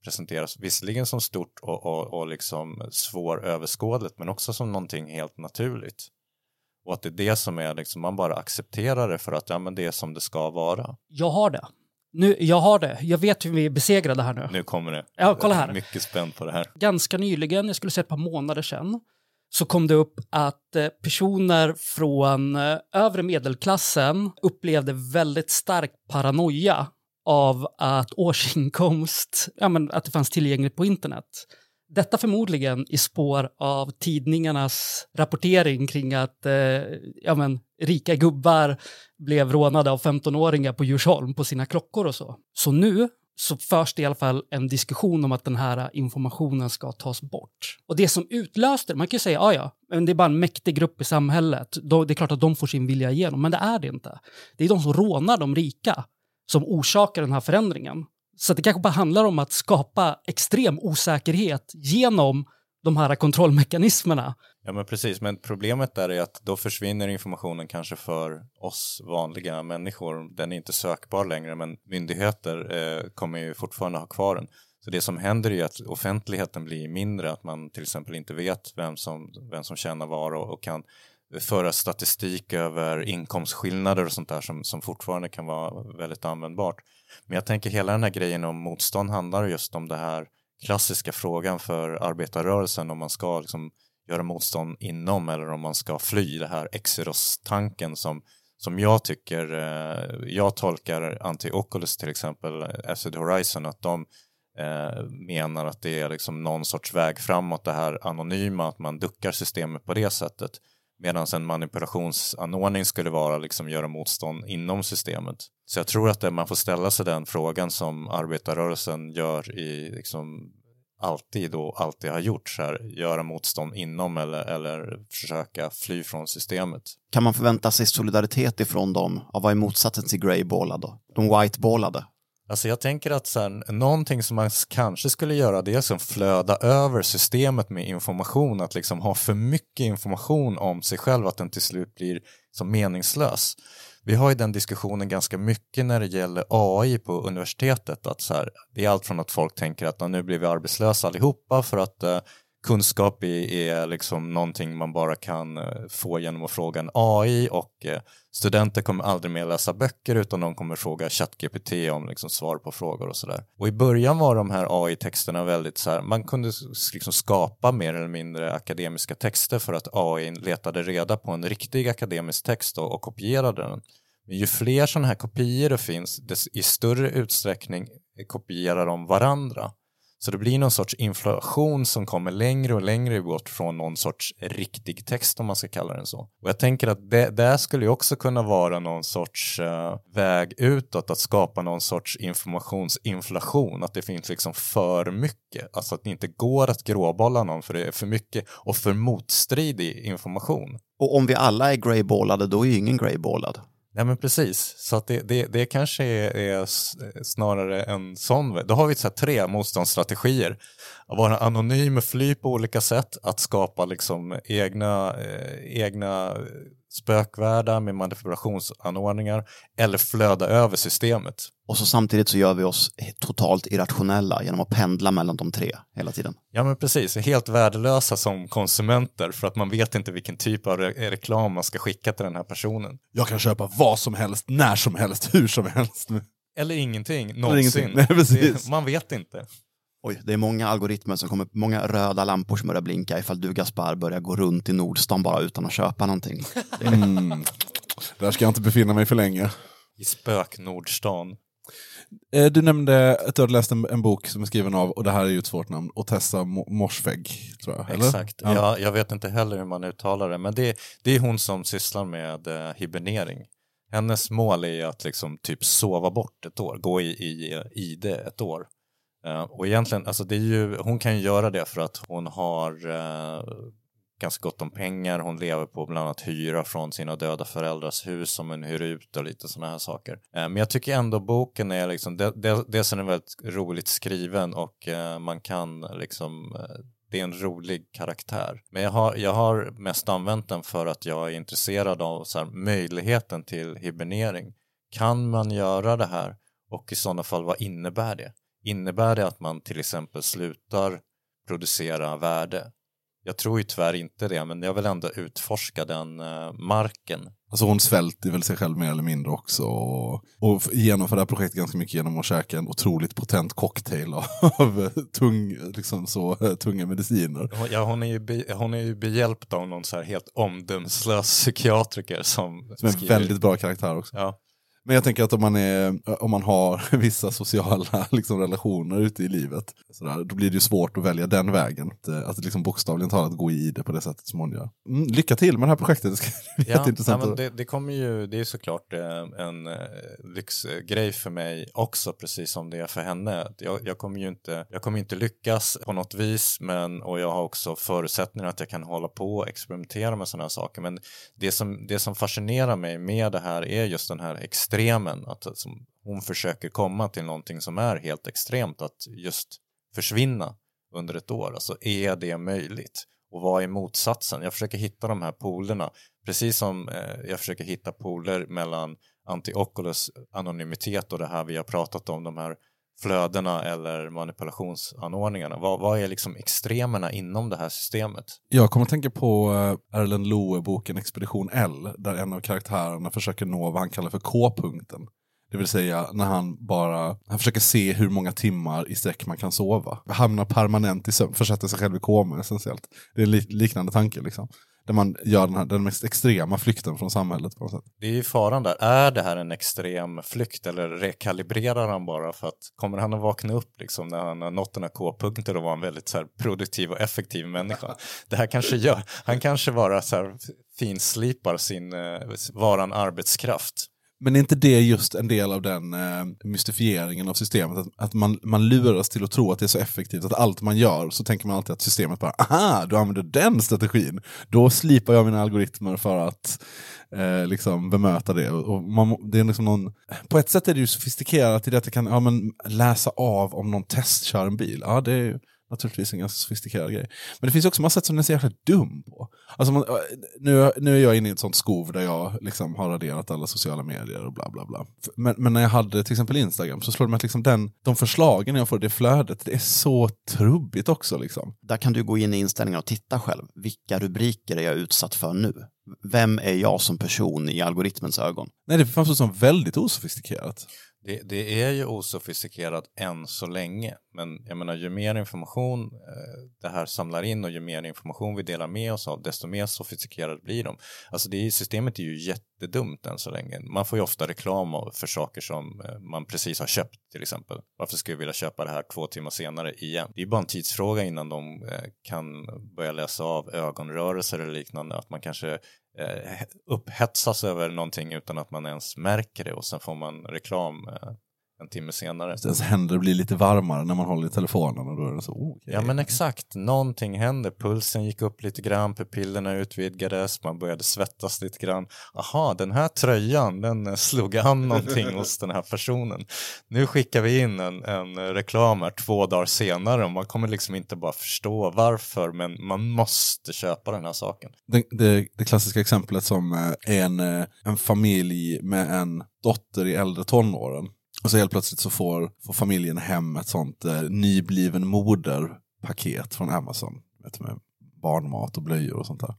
presenteras visserligen som stort och, och, och liksom svåröverskådligt men också som någonting helt naturligt. Och att det är det som är liksom, man bara accepterar det för att ja, men det är som det ska vara. Jag har det. Nu, jag har det. Jag vet hur vi besegrar det här nu. Nu kommer det. Ja, kolla här. Är mycket spänd på det här. Ganska nyligen, jag skulle säga ett par månader sedan, så kom det upp att eh, personer från eh, övre medelklassen upplevde väldigt stark paranoia av att årsinkomst, ja men att det fanns tillgängligt på internet. Detta förmodligen i spår av tidningarnas rapportering kring att eh, ja, men, rika gubbar blev rånade av 15-åringar på Djursholm på sina klockor och så. Så nu så förs det i alla fall en diskussion om att den här informationen ska tas bort. Och det som utlöste det, man kan ju säga, ja ja, men det är bara en mäktig grupp i samhället. Då, det är klart att de får sin vilja igenom, men det är det inte. Det är de som rånar de rika som orsakar den här förändringen. Så det kanske bara handlar om att skapa extrem osäkerhet genom de här kontrollmekanismerna. Ja men precis, men problemet där är att då försvinner informationen kanske för oss vanliga människor. Den är inte sökbar längre men myndigheter eh, kommer ju fortfarande ha kvar den. Så det som händer är ju att offentligheten blir mindre, att man till exempel inte vet vem som, vem som tjänar var och, och kan föra statistik över inkomstskillnader och sånt där som, som fortfarande kan vara väldigt användbart. Men jag tänker hela den här grejen om motstånd handlar just om den här klassiska frågan för arbetarrörelsen om man ska liksom göra motstånd inom eller om man ska fly, det här Exeros-tanken som, som jag tycker, eh, jag tolkar Anti-Oculus till exempel, Acid Horizon, att de eh, menar att det är liksom någon sorts väg framåt, det här anonyma, att man duckar systemet på det sättet. Medan en manipulationsanordning skulle vara liksom göra motstånd inom systemet. Så jag tror att det, man får ställa sig den frågan som arbetarrörelsen gör i liksom alltid och alltid har gjort, så här, göra motstånd inom eller, eller försöka fly från systemet. Kan man förvänta sig solidaritet ifrån dem? Ja, vad är motsatsen till greyballade då? De whiteballade? Alltså jag tänker att så här, någonting som man kanske skulle göra det är som flöda över systemet med information, att liksom ha för mycket information om sig själv att den till slut blir som meningslös. Vi har ju den diskussionen ganska mycket när det gäller AI på universitetet, att så här, det är allt från att folk tänker att nu blir vi arbetslösa allihopa för att eh, kunskap är, är liksom någonting man bara kan eh, få genom att fråga en AI och eh, studenter kommer aldrig mer läsa böcker utan de kommer fråga ChatGPT om liksom svar på frågor och sådär. Och i början var de här AI-texterna väldigt så här, man kunde liksom skapa mer eller mindre akademiska texter för att AI letade reda på en riktig akademisk text och, och kopierade den. Men ju fler sådana här kopior det finns, i större utsträckning kopierar de varandra. Så det blir någon sorts inflation som kommer längre och längre bort från någon sorts riktig text om man ska kalla den så. Och jag tänker att det där skulle ju också kunna vara någon sorts uh, väg utåt, att skapa någon sorts informationsinflation, att det finns liksom för mycket, alltså att det inte går att gråbolla någon för det är för mycket och för motstridig information. Och om vi alla är greyballade, då är ju ingen greyballad. Nej men precis, så att det, det, det kanske är, är snarare en sån. Då har vi så här tre motståndsstrategier. Att vara anonym och fly på olika sätt, att skapa liksom egna, eh, egna spökvärldar med manipulationsanordningar eller flöda över systemet. Och så samtidigt så gör vi oss totalt irrationella genom att pendla mellan de tre hela tiden. Ja men precis, helt värdelösa som konsumenter för att man vet inte vilken typ av re- reklam man ska skicka till den här personen. Jag kan köpa vad som helst, när som helst, hur som helst. Eller ingenting, någonsin. ingenting. Nej, precis. Det, man vet inte. Oj, det är många algoritmer som kommer, många röda lampor som börjar blinka ifall du Gaspar börjar gå runt i Nordstan bara utan att köpa någonting. Mm. Där ska jag inte befinna mig för länge. I spök-Nordstan. Eh, Du nämnde att du hade läst en, en bok som är skriven av, och det här är ju ett svårt namn, Otessa Mo- Morsvägg, tror jag. Eller? Exakt. Ja. Jag, jag vet inte heller hur man uttalar det, men det, det är hon som sysslar med eh, hibernering. Hennes mål är att liksom typ sova bort ett år, gå i, i ID ett år. Eh, och egentligen, alltså det är ju, hon kan ju göra det för att hon har eh, ganska gott om pengar, hon lever på bland annat hyra från sina döda föräldrars hus som hon hyr ut och lite sådana här saker. Eh, men jag tycker ändå boken är liksom, det, det, dels är den väldigt roligt skriven och eh, man kan liksom eh, det är en rolig karaktär. Men jag har, jag har mest använt den för att jag är intresserad av så här, möjligheten till hibernering. Kan man göra det här? Och i sådana fall, vad innebär det? Innebär det att man till exempel slutar producera värde? Jag tror ju tyvärr inte det, men jag vill ändå utforska den eh, marken. Alltså hon svälter väl sig själv mer eller mindre också. Och, genomför det här projektet ganska mycket genom att käka en otroligt potent cocktail av, av tung, liksom så, eh, tunga mediciner. Ja, hon, är ju be, hon är ju behjälpt av någon så här helt omdömeslös psykiatriker som, Som är en väldigt bra karaktär också. Ja, Men jag tänker att om man, är, om man har vissa sociala liksom, relationer ute i livet, sådär, då blir det ju svårt att välja den vägen. Att, eh, att liksom bokstavligen talat gå i det på det sättet som hon gör. Mm, lycka till med det här projektet, det ska bli Ja, jätteintressant. men att- det, det kommer ju, det är såklart eh, en eh, lyxgrej för mig också, precis som det är för henne. Jag, jag kommer ju inte, jag kommer inte lyckas på något vis, men, och jag har också förutsättningar att jag kan hålla på och experimentera med sådana här saker. Men det som, det som fascinerar mig med det här är just den här extremen, att alltså, hon försöker komma till någonting som är helt extremt, att just försvinna under ett år. Alltså är det möjligt? Och vad är motsatsen? Jag försöker hitta de här polerna, precis som eh, jag försöker hitta poler mellan anti-oculus anonymitet och det här vi har pratat om, de här flödena eller manipulationsanordningarna. Vad, vad är liksom extremerna inom det här systemet? Jag kommer att tänka på Erlen Erlend Loe-boken Expedition L, där en av karaktärerna försöker nå vad han kallar för K-punkten. Det vill säga när han bara, han försöker se hur många timmar i sträck man kan sova. Hamnar permanent i sömn, försätter sig själv i koma essentiellt. Det är en liknande tanke liksom. Där man gör den, här, den mest extrema flykten från samhället på något sätt. Det är ju faran där. Är det här en extrem flykt eller rekalibrerar han bara för att kommer han att vakna upp liksom när han har nått den här K-punkten och vara en väldigt så här, produktiv och effektiv människa? Det här kanske gör, han kanske bara så här, finslipar sin, eh, vara en arbetskraft. Men är inte det just en del av den eh, mystifieringen av systemet? Att, att man, man luras till att tro att det är så effektivt, att allt man gör så tänker man alltid att systemet bara, aha, du använder den strategin. Då slipar jag mina algoritmer för att eh, liksom bemöta det. Och man, det är liksom någon, på ett sätt är det ju sofistikerat i det att det kan ja, men, läsa av om någon testkör en bil. Ja, det är ju naturligtvis en ganska sofistikerad grej. Men det finns också massa sätt som den är så jäkla dum på. Alltså man, nu, nu är jag inne i ett sånt skov där jag liksom har raderat alla sociala medier och bla bla bla. Men, men när jag hade till exempel Instagram så slår det mig att liksom den, de förslagen jag får, det flödet, det är så trubbigt också. Liksom. Där kan du gå in i inställningar och titta själv. Vilka rubriker är jag utsatt för nu? Vem är jag som person i algoritmens ögon? Nej, det framstår som väldigt osofistikerat. Det, det är ju osofistikerat än så länge, men jag menar ju mer information eh, det här samlar in och ju mer information vi delar med oss av, desto mer sofistikerade blir de. Alltså det är, systemet är ju jättedumt än så länge. Man får ju ofta reklam för saker som eh, man precis har köpt till exempel. Varför skulle jag vilja köpa det här två timmar senare igen? Det är bara en tidsfråga innan de eh, kan börja läsa av ögonrörelser eller liknande, att man kanske Eh, upphetsas över någonting utan att man ens märker det. Och sen får man reklam eh, en timme senare. Ens händer blir lite varmare när man håller i telefonen och då är det så, okej. Ja men exakt, någonting hände, pulsen gick upp lite grann, pupillerna utvidgades, man började svettas lite grann. Aha, den här tröjan, den slog an någonting hos den här personen. Nu skickar vi in en, en reklam här två dagar senare och man kommer liksom inte bara förstå varför, men man måste köpa den här saken. det, det, det klassiska exemplet som eh, är en, eh, en familj med en dotter i äldre tonåren. Och så helt plötsligt så får, får familjen hem ett sånt eh, nybliven moder-paket från Amazon. Vet, med barnmat och blöjor och sånt där.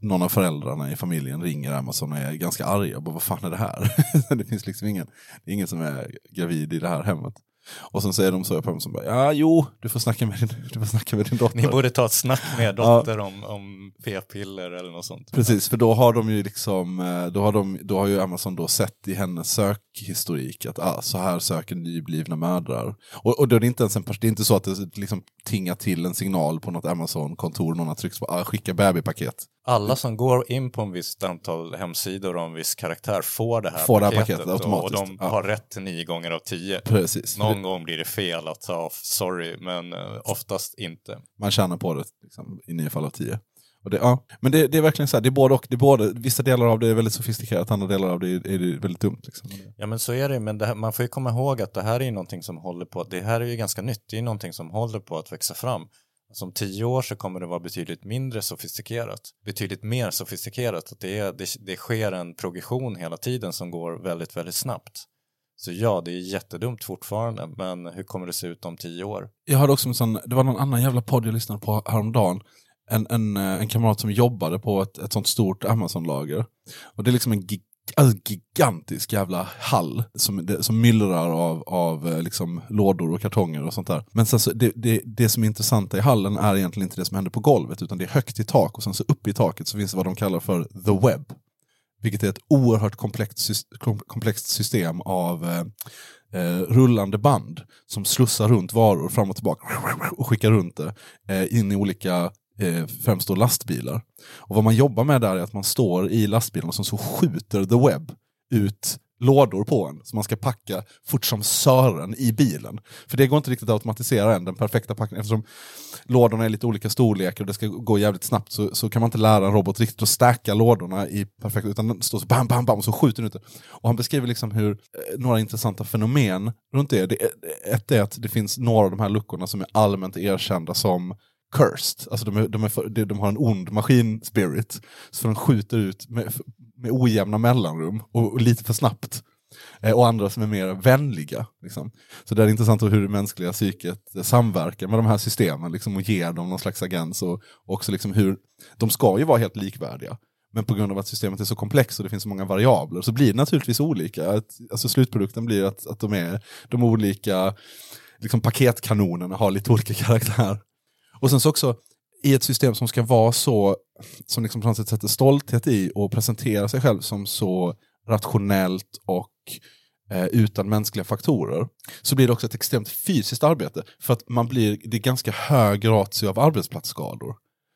Någon av föräldrarna i familjen ringer Amazon och är ganska arga. Och bara, vad fan är det här? det finns liksom ingen, det är ingen som är gravid i det här hemmet. Och sen säger de så på Amazon, bara, ja jo, du får snacka med din, du får snacka med din dotter. Ni borde ta ett snack med er dotter om, om p-piller eller något sånt. Precis, för då har de ju liksom, eh, då har, de, då har ju Amazon då sett i hennes sökhistorik att ah, så här söker nyblivna mödrar. Och, och då är det inte ens en det är inte så att det liksom tingar till en signal på något Amazon-kontor, någon har tryckt på ah, skicka babypaket. Alla som går in på en visst antal hemsidor och en viss karaktär får det här Får det här paketet, paketet och, automatiskt, de ja. har rätt till nio gånger av tio. Precis. Någon gång blir det fel att ta off, sorry, men eh, oftast inte. Man tjänar på det liksom, i nio fall av tio. Det, ja. Men det, det är verkligen så här, det är både och. Det är både, vissa delar av det är väldigt sofistikerat, andra delar av det är, är det väldigt dumt. Liksom. Ja men så är det, men det här, man får ju komma ihåg att det här är ju någonting som håller på, det här är ju ganska nytt, det är någonting som håller på att växa fram. Alltså om tio år så kommer det vara betydligt mindre sofistikerat, betydligt mer sofistikerat. Att det, är, det, det sker en progression hela tiden som går väldigt, väldigt snabbt. Så ja, det är jättedumt fortfarande, men hur kommer det se ut om tio år? Jag hörde också en sån, det var någon annan jävla podd jag lyssnade på häromdagen. En, en, eh, en kamrat som jobbade på ett, ett sånt stort Amazon-lager. Och det är liksom en gig, alltså gigantisk jävla hall som, det, som myllrar av, av eh, liksom lådor och kartonger och sånt där. Men sen så, det, det, det som är intressant i hallen är egentligen inte det som händer på golvet utan det är högt i tak och sen så uppe i taket så finns det vad de kallar för the web. Vilket är ett oerhört komplext, komplext system av eh, eh, rullande band som slussar runt varor fram och tillbaka och skickar runt det eh, in i olika, eh, främst då lastbilar. Och vad man jobbar med där är att man står i lastbilen och så, skjuter the web ut lådor på en som man ska packa fort som sören i bilen. För det går inte riktigt att automatisera än, den perfekta packningen. Eftersom lådorna är lite olika storlekar och det ska gå jävligt snabbt så, så kan man inte lära en robot riktigt att stacka lådorna i perfekt, utan den står så bam, bam, bam och så skjuter den ut det. Och han beskriver liksom hur, eh, några intressanta fenomen runt det. det ett är att det finns några av de här luckorna som är allmänt erkända som cursed. Alltså de, är, de, är för, de, har en ond maskin-spirit. Så de skjuter ut med, med ojämna mellanrum och, och lite för snabbt. Eh, och andra som är mer vänliga. Liksom. Så det är intressant hur det mänskliga psyket eh, samverkar med de här systemen liksom, och ger dem någon slags agens. Och, och också liksom hur, de ska ju vara helt likvärdiga. Men på grund av att systemet är så komplext och det finns så många variabler så blir det naturligtvis olika. Att, alltså slutprodukten blir att, att de är de olika liksom, paketkanonerna har lite olika karaktär. Och sen så också i ett system som ska vara så, som liksom på något sätt sätter stolthet i och presentera sig själv som så rationellt och eh, utan mänskliga faktorer, så blir det också ett extremt fysiskt arbete. För att man blir, det är ganska hög ratio av arbetsplatsskador.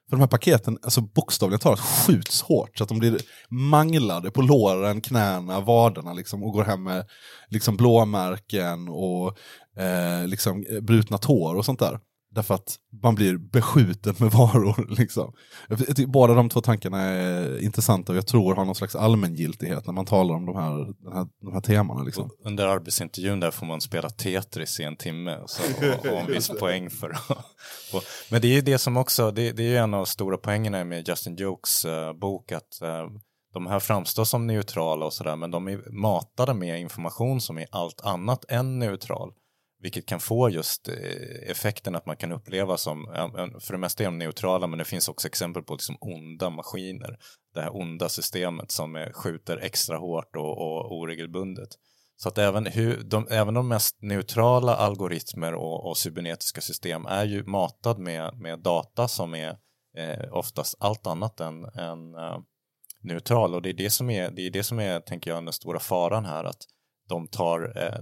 För de här paketen, alltså bokstavligen talat, skjuts hårt så att de blir manglade på låren, knäna, vaderna liksom, och går hem med liksom, blåmärken och eh, liksom, eh, brutna tår och sånt där. Därför att man blir beskjuten med varor. Liksom. Båda de två tankarna är intressanta och jag tror har någon slags allmängiltighet när man talar om de här, de här, de här temana. Liksom. Under arbetsintervjun där får man spela Tetris i en timme så, och, och en viss poäng för och, Men det är ju det som också, det, det är ju en av de stora poängerna med Justin Jokes uh, bok att uh, de här framstår som neutrala och sådär men de är matade med information som är allt annat än neutral. Vilket kan få just eh, effekten att man kan uppleva som, för det mesta är de neutrala men det finns också exempel på liksom onda maskiner. Det här onda systemet som är, skjuter extra hårt och, och oregelbundet. Så att även, hur, de, även de mest neutrala algoritmer och, och cybernetiska system är ju matad med, med data som är eh, oftast allt annat än, än eh, neutral och det är det som är, det är det som är, tänker jag, den stora faran här att de tar, eh,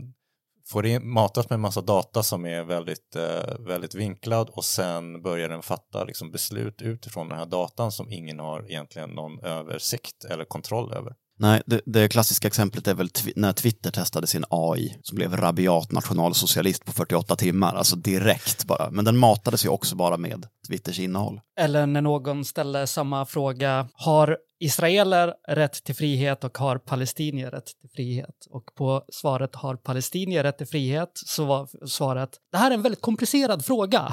får in, matas med en massa data som är väldigt, eh, väldigt vinklad och sen börjar den fatta liksom, beslut utifrån den här datan som ingen har egentligen någon översikt eller kontroll över. Nej, det, det klassiska exemplet är väl twi- när Twitter testade sin AI som blev rabiat nationalsocialist på 48 timmar, alltså direkt bara. Men den matades ju också bara med Twitters innehåll. Eller när någon ställer samma fråga, har israeler rätt till frihet och har palestinier rätt till frihet? Och på svaret har palestinier rätt till frihet så var svaret, det här är en väldigt komplicerad fråga.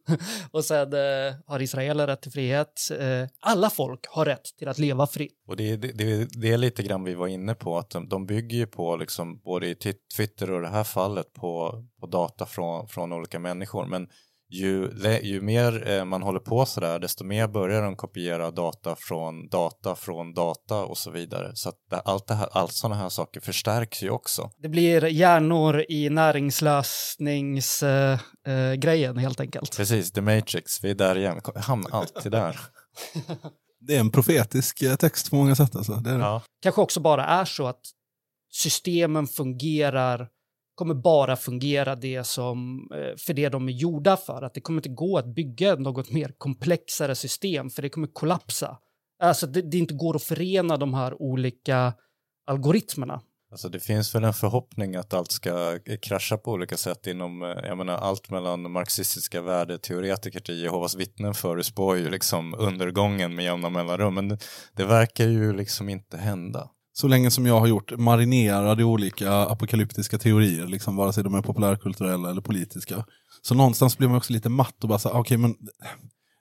och sen eh, har israeler rätt till frihet, eh, alla folk har rätt till att leva fritt. Och det, är- det, det, det är lite grann vi var inne på, att de, de bygger ju på, liksom, både i Twitter och det här fallet, på, på data från, från olika människor. Men ju, ju mer eh, man håller på sådär, desto mer börjar de kopiera data från data från data och så vidare. Så att det, allt, det här, allt sådana här saker förstärks ju också. Det blir hjärnor i näringslösningsgrejen eh, eh, helt enkelt. Precis, The Matrix, vi är där igen, hamnar alltid där. Det är en profetisk eh, text på många sätt. Alltså. Det är det. Ja. kanske också bara är så att systemen fungerar, kommer bara fungera det som, eh, för det de är gjorda för. Att det kommer inte gå att bygga något mer komplexare system, för det kommer kollapsa. Alltså det, det inte går att förena de här olika algoritmerna. Alltså det finns väl en förhoppning att allt ska eh, krascha på olika sätt inom, eh, jag menar allt mellan marxistiska värdeteoretiker till Jehovas vittnen förutspår ju liksom undergången med jämna mellanrum, men det, det verkar ju liksom inte hända. Så länge som jag har gjort marinerade olika apokalyptiska teorier, liksom, vare sig de är populärkulturella eller politiska. Så någonstans blir man också lite matt och bara så okej men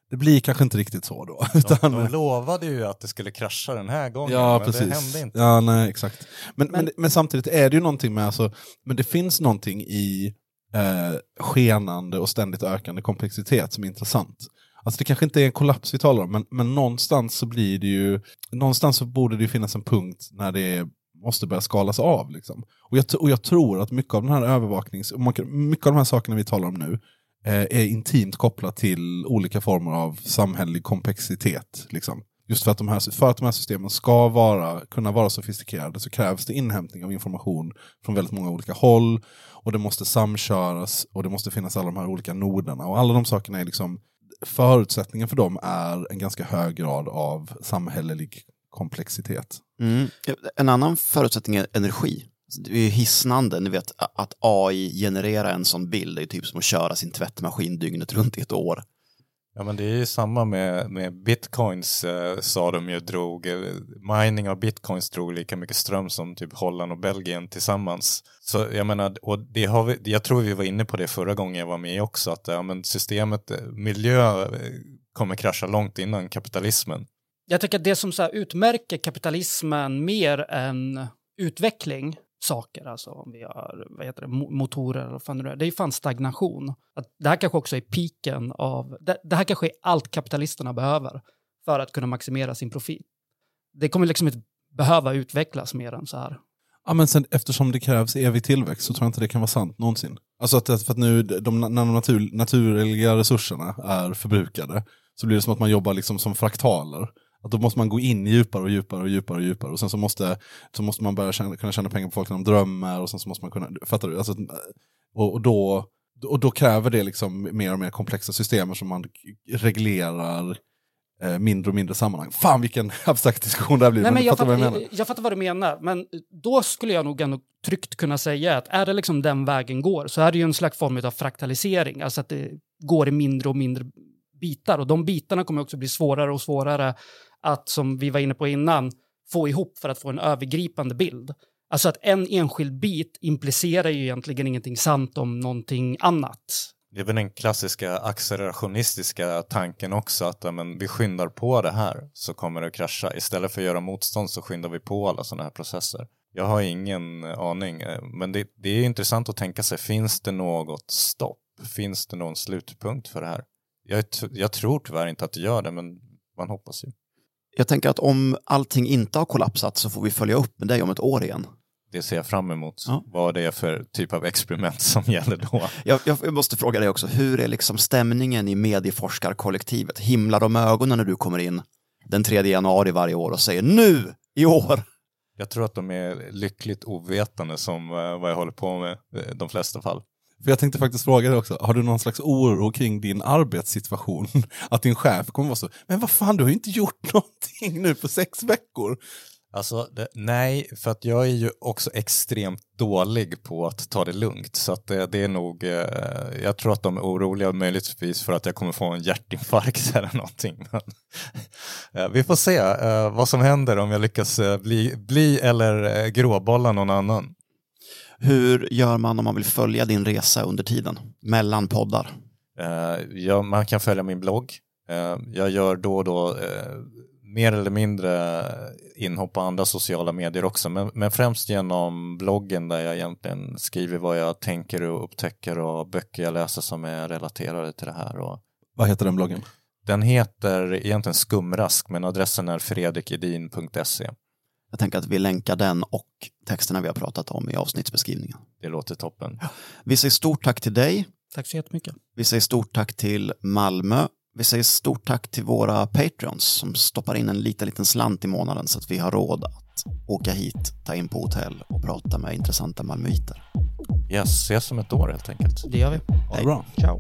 det blir kanske inte riktigt så då. De, Utan, de lovade ju att det skulle krascha den här gången, Ja, men precis. det hände inte. Ja, nej, exakt. Men, men, Men- men, samtidigt är det ju någonting med, alltså, men det finns någonting i eh, skenande och ständigt ökande komplexitet som är intressant. Alltså det kanske inte är en kollaps vi talar om, men, men någonstans så blir det ju, någonstans så borde det ju finnas en punkt när det måste börja skalas av. Liksom. Och, jag, och jag tror att mycket av den här övervaknings, mycket av de här sakerna vi talar om nu, eh, är intimt kopplat till olika former av samhällelig komplexitet. Liksom. Just för att, de här, för att de här systemen ska vara, kunna vara sofistikerade så krävs det inhämtning av information från väldigt många olika håll. Och det måste samköras och det måste finnas alla de här olika noderna. Och alla de sakerna är liksom, förutsättningen för dem är en ganska hög grad av samhällelig komplexitet. Mm. En annan förutsättning är energi. Det är ju hisnande, ni vet att AI genererar en sån bild, det är typ som att köra sin tvättmaskin dygnet runt i ett år. Ja men det är ju samma med, med bitcoins eh, sa de ju drog, eh, mining av bitcoins drog lika mycket ström som typ Holland och Belgien tillsammans. Så jag menar, och det har vi, jag tror vi var inne på det förra gången jag var med också, att ja, men systemet, eh, miljö eh, kommer krascha långt innan kapitalismen. Jag tycker att det som så här utmärker kapitalismen mer än utveckling, saker, alltså om vi har vad heter det, motorer eller vad fan det är, det är fan stagnation. Att det här kanske också är piken av, det, det här kanske är allt kapitalisterna behöver för att kunna maximera sin profit. Det kommer liksom inte behöva utvecklas mer än så här. Ja, men sen, eftersom det krävs evig tillväxt så tror jag inte det kan vara sant någonsin. Alltså att, för att nu, de, när de natur, naturliga resurserna är förbrukade så blir det som att man jobbar liksom som fraktaler. Att då måste man gå in djupare och djupare och djupare och djupare och sen så måste, så måste man börja tjäna, kunna tjäna pengar på folk när de drömmer och sen så måste man kunna, fattar du? Alltså, och, och, då, och då kräver det liksom mer och mer komplexa system som man reglerar eh, mindre och mindre sammanhang. Fan vilken abstrakt diskussion det här blir. Nej, men jag, fattar jag menar. jag, jag fattar vad du menar, men då skulle jag nog ändå tryggt kunna säga att är det liksom den vägen går så är det ju en slags form av fraktalisering, alltså att det går i mindre och mindre bitar och de bitarna kommer också bli svårare och svårare att, som vi var inne på innan, få ihop för att få en övergripande bild. Alltså att en enskild bit implicerar ju egentligen ingenting sant om någonting annat. Det är väl den klassiska accelerationistiska tanken också att men, vi skyndar på det här så kommer det att krascha. Istället för att göra motstånd så skyndar vi på alla sådana här processer. Jag har ingen eh, aning, eh, men det, det är intressant att tänka sig, finns det något stopp? Finns det någon slutpunkt för det här? Jag, jag tror tyvärr inte att det gör det, men man hoppas ju. Jag tänker att om allting inte har kollapsat så får vi följa upp med dig om ett år igen. det ser jag fram emot. Ja. Vad det är för typ av experiment som gäller då. Jag, jag, måste fråga dig också, hur är liksom stämningen i medieforskarkollektivet? Himlar de med ögonen när du kommer in den 3 januari varje år och säger nu, i år? Jag tror att de är lyckligt ovetande som eh, vad jag håller på med i de flesta fall. För jag tänkte faktiskt fråga dig också, har du någon slags oro kring din arbetssituation? Att din chef kommer vara så, men vad fan du har ju inte gjort någonting nu på sex veckor. Alltså, det, nej, för att jag är ju också extremt dålig på att ta det lugnt. Så att det, det är nog, eh, jag tror att de är oroliga möjligtvis för att jag kommer få en hjärtinfarkt eller någonting. Men, eh, vi får se eh, vad som händer om jag lyckas eh, bli, bli eller eh, gråbolla någon annan. Hur gör man om man vill följa din resa under tiden, mellan poddar? Eh, ja, man kan följa min blogg. Eh, jag gör då och då eh, mer eller mindre inhopp på andra sociala medier också, men, men främst genom bloggen där jag egentligen skriver vad jag tänker och upptäcker och böcker jag läser som är relaterade till det här. Och Vad heter den bloggen? den heter egentligen Skumrask, men adressen är fredrikedin.se. Jag tänker att vi länkar den och texterna vi har pratat om i avsnittsbeskrivningen. Det låter toppen. Vi säger stort tack till dig. Tack så jättemycket. Vi säger stort tack till Malmö. Vi säger stort tack till våra Patreons som stoppar in en liten, liten slant i månaden så att vi har råd att åka hit, ta in på hotell och prata med intressanta malmöiter. Yes, ses om ett år helt enkelt. Det gör vi. Ha det bra. Ciao.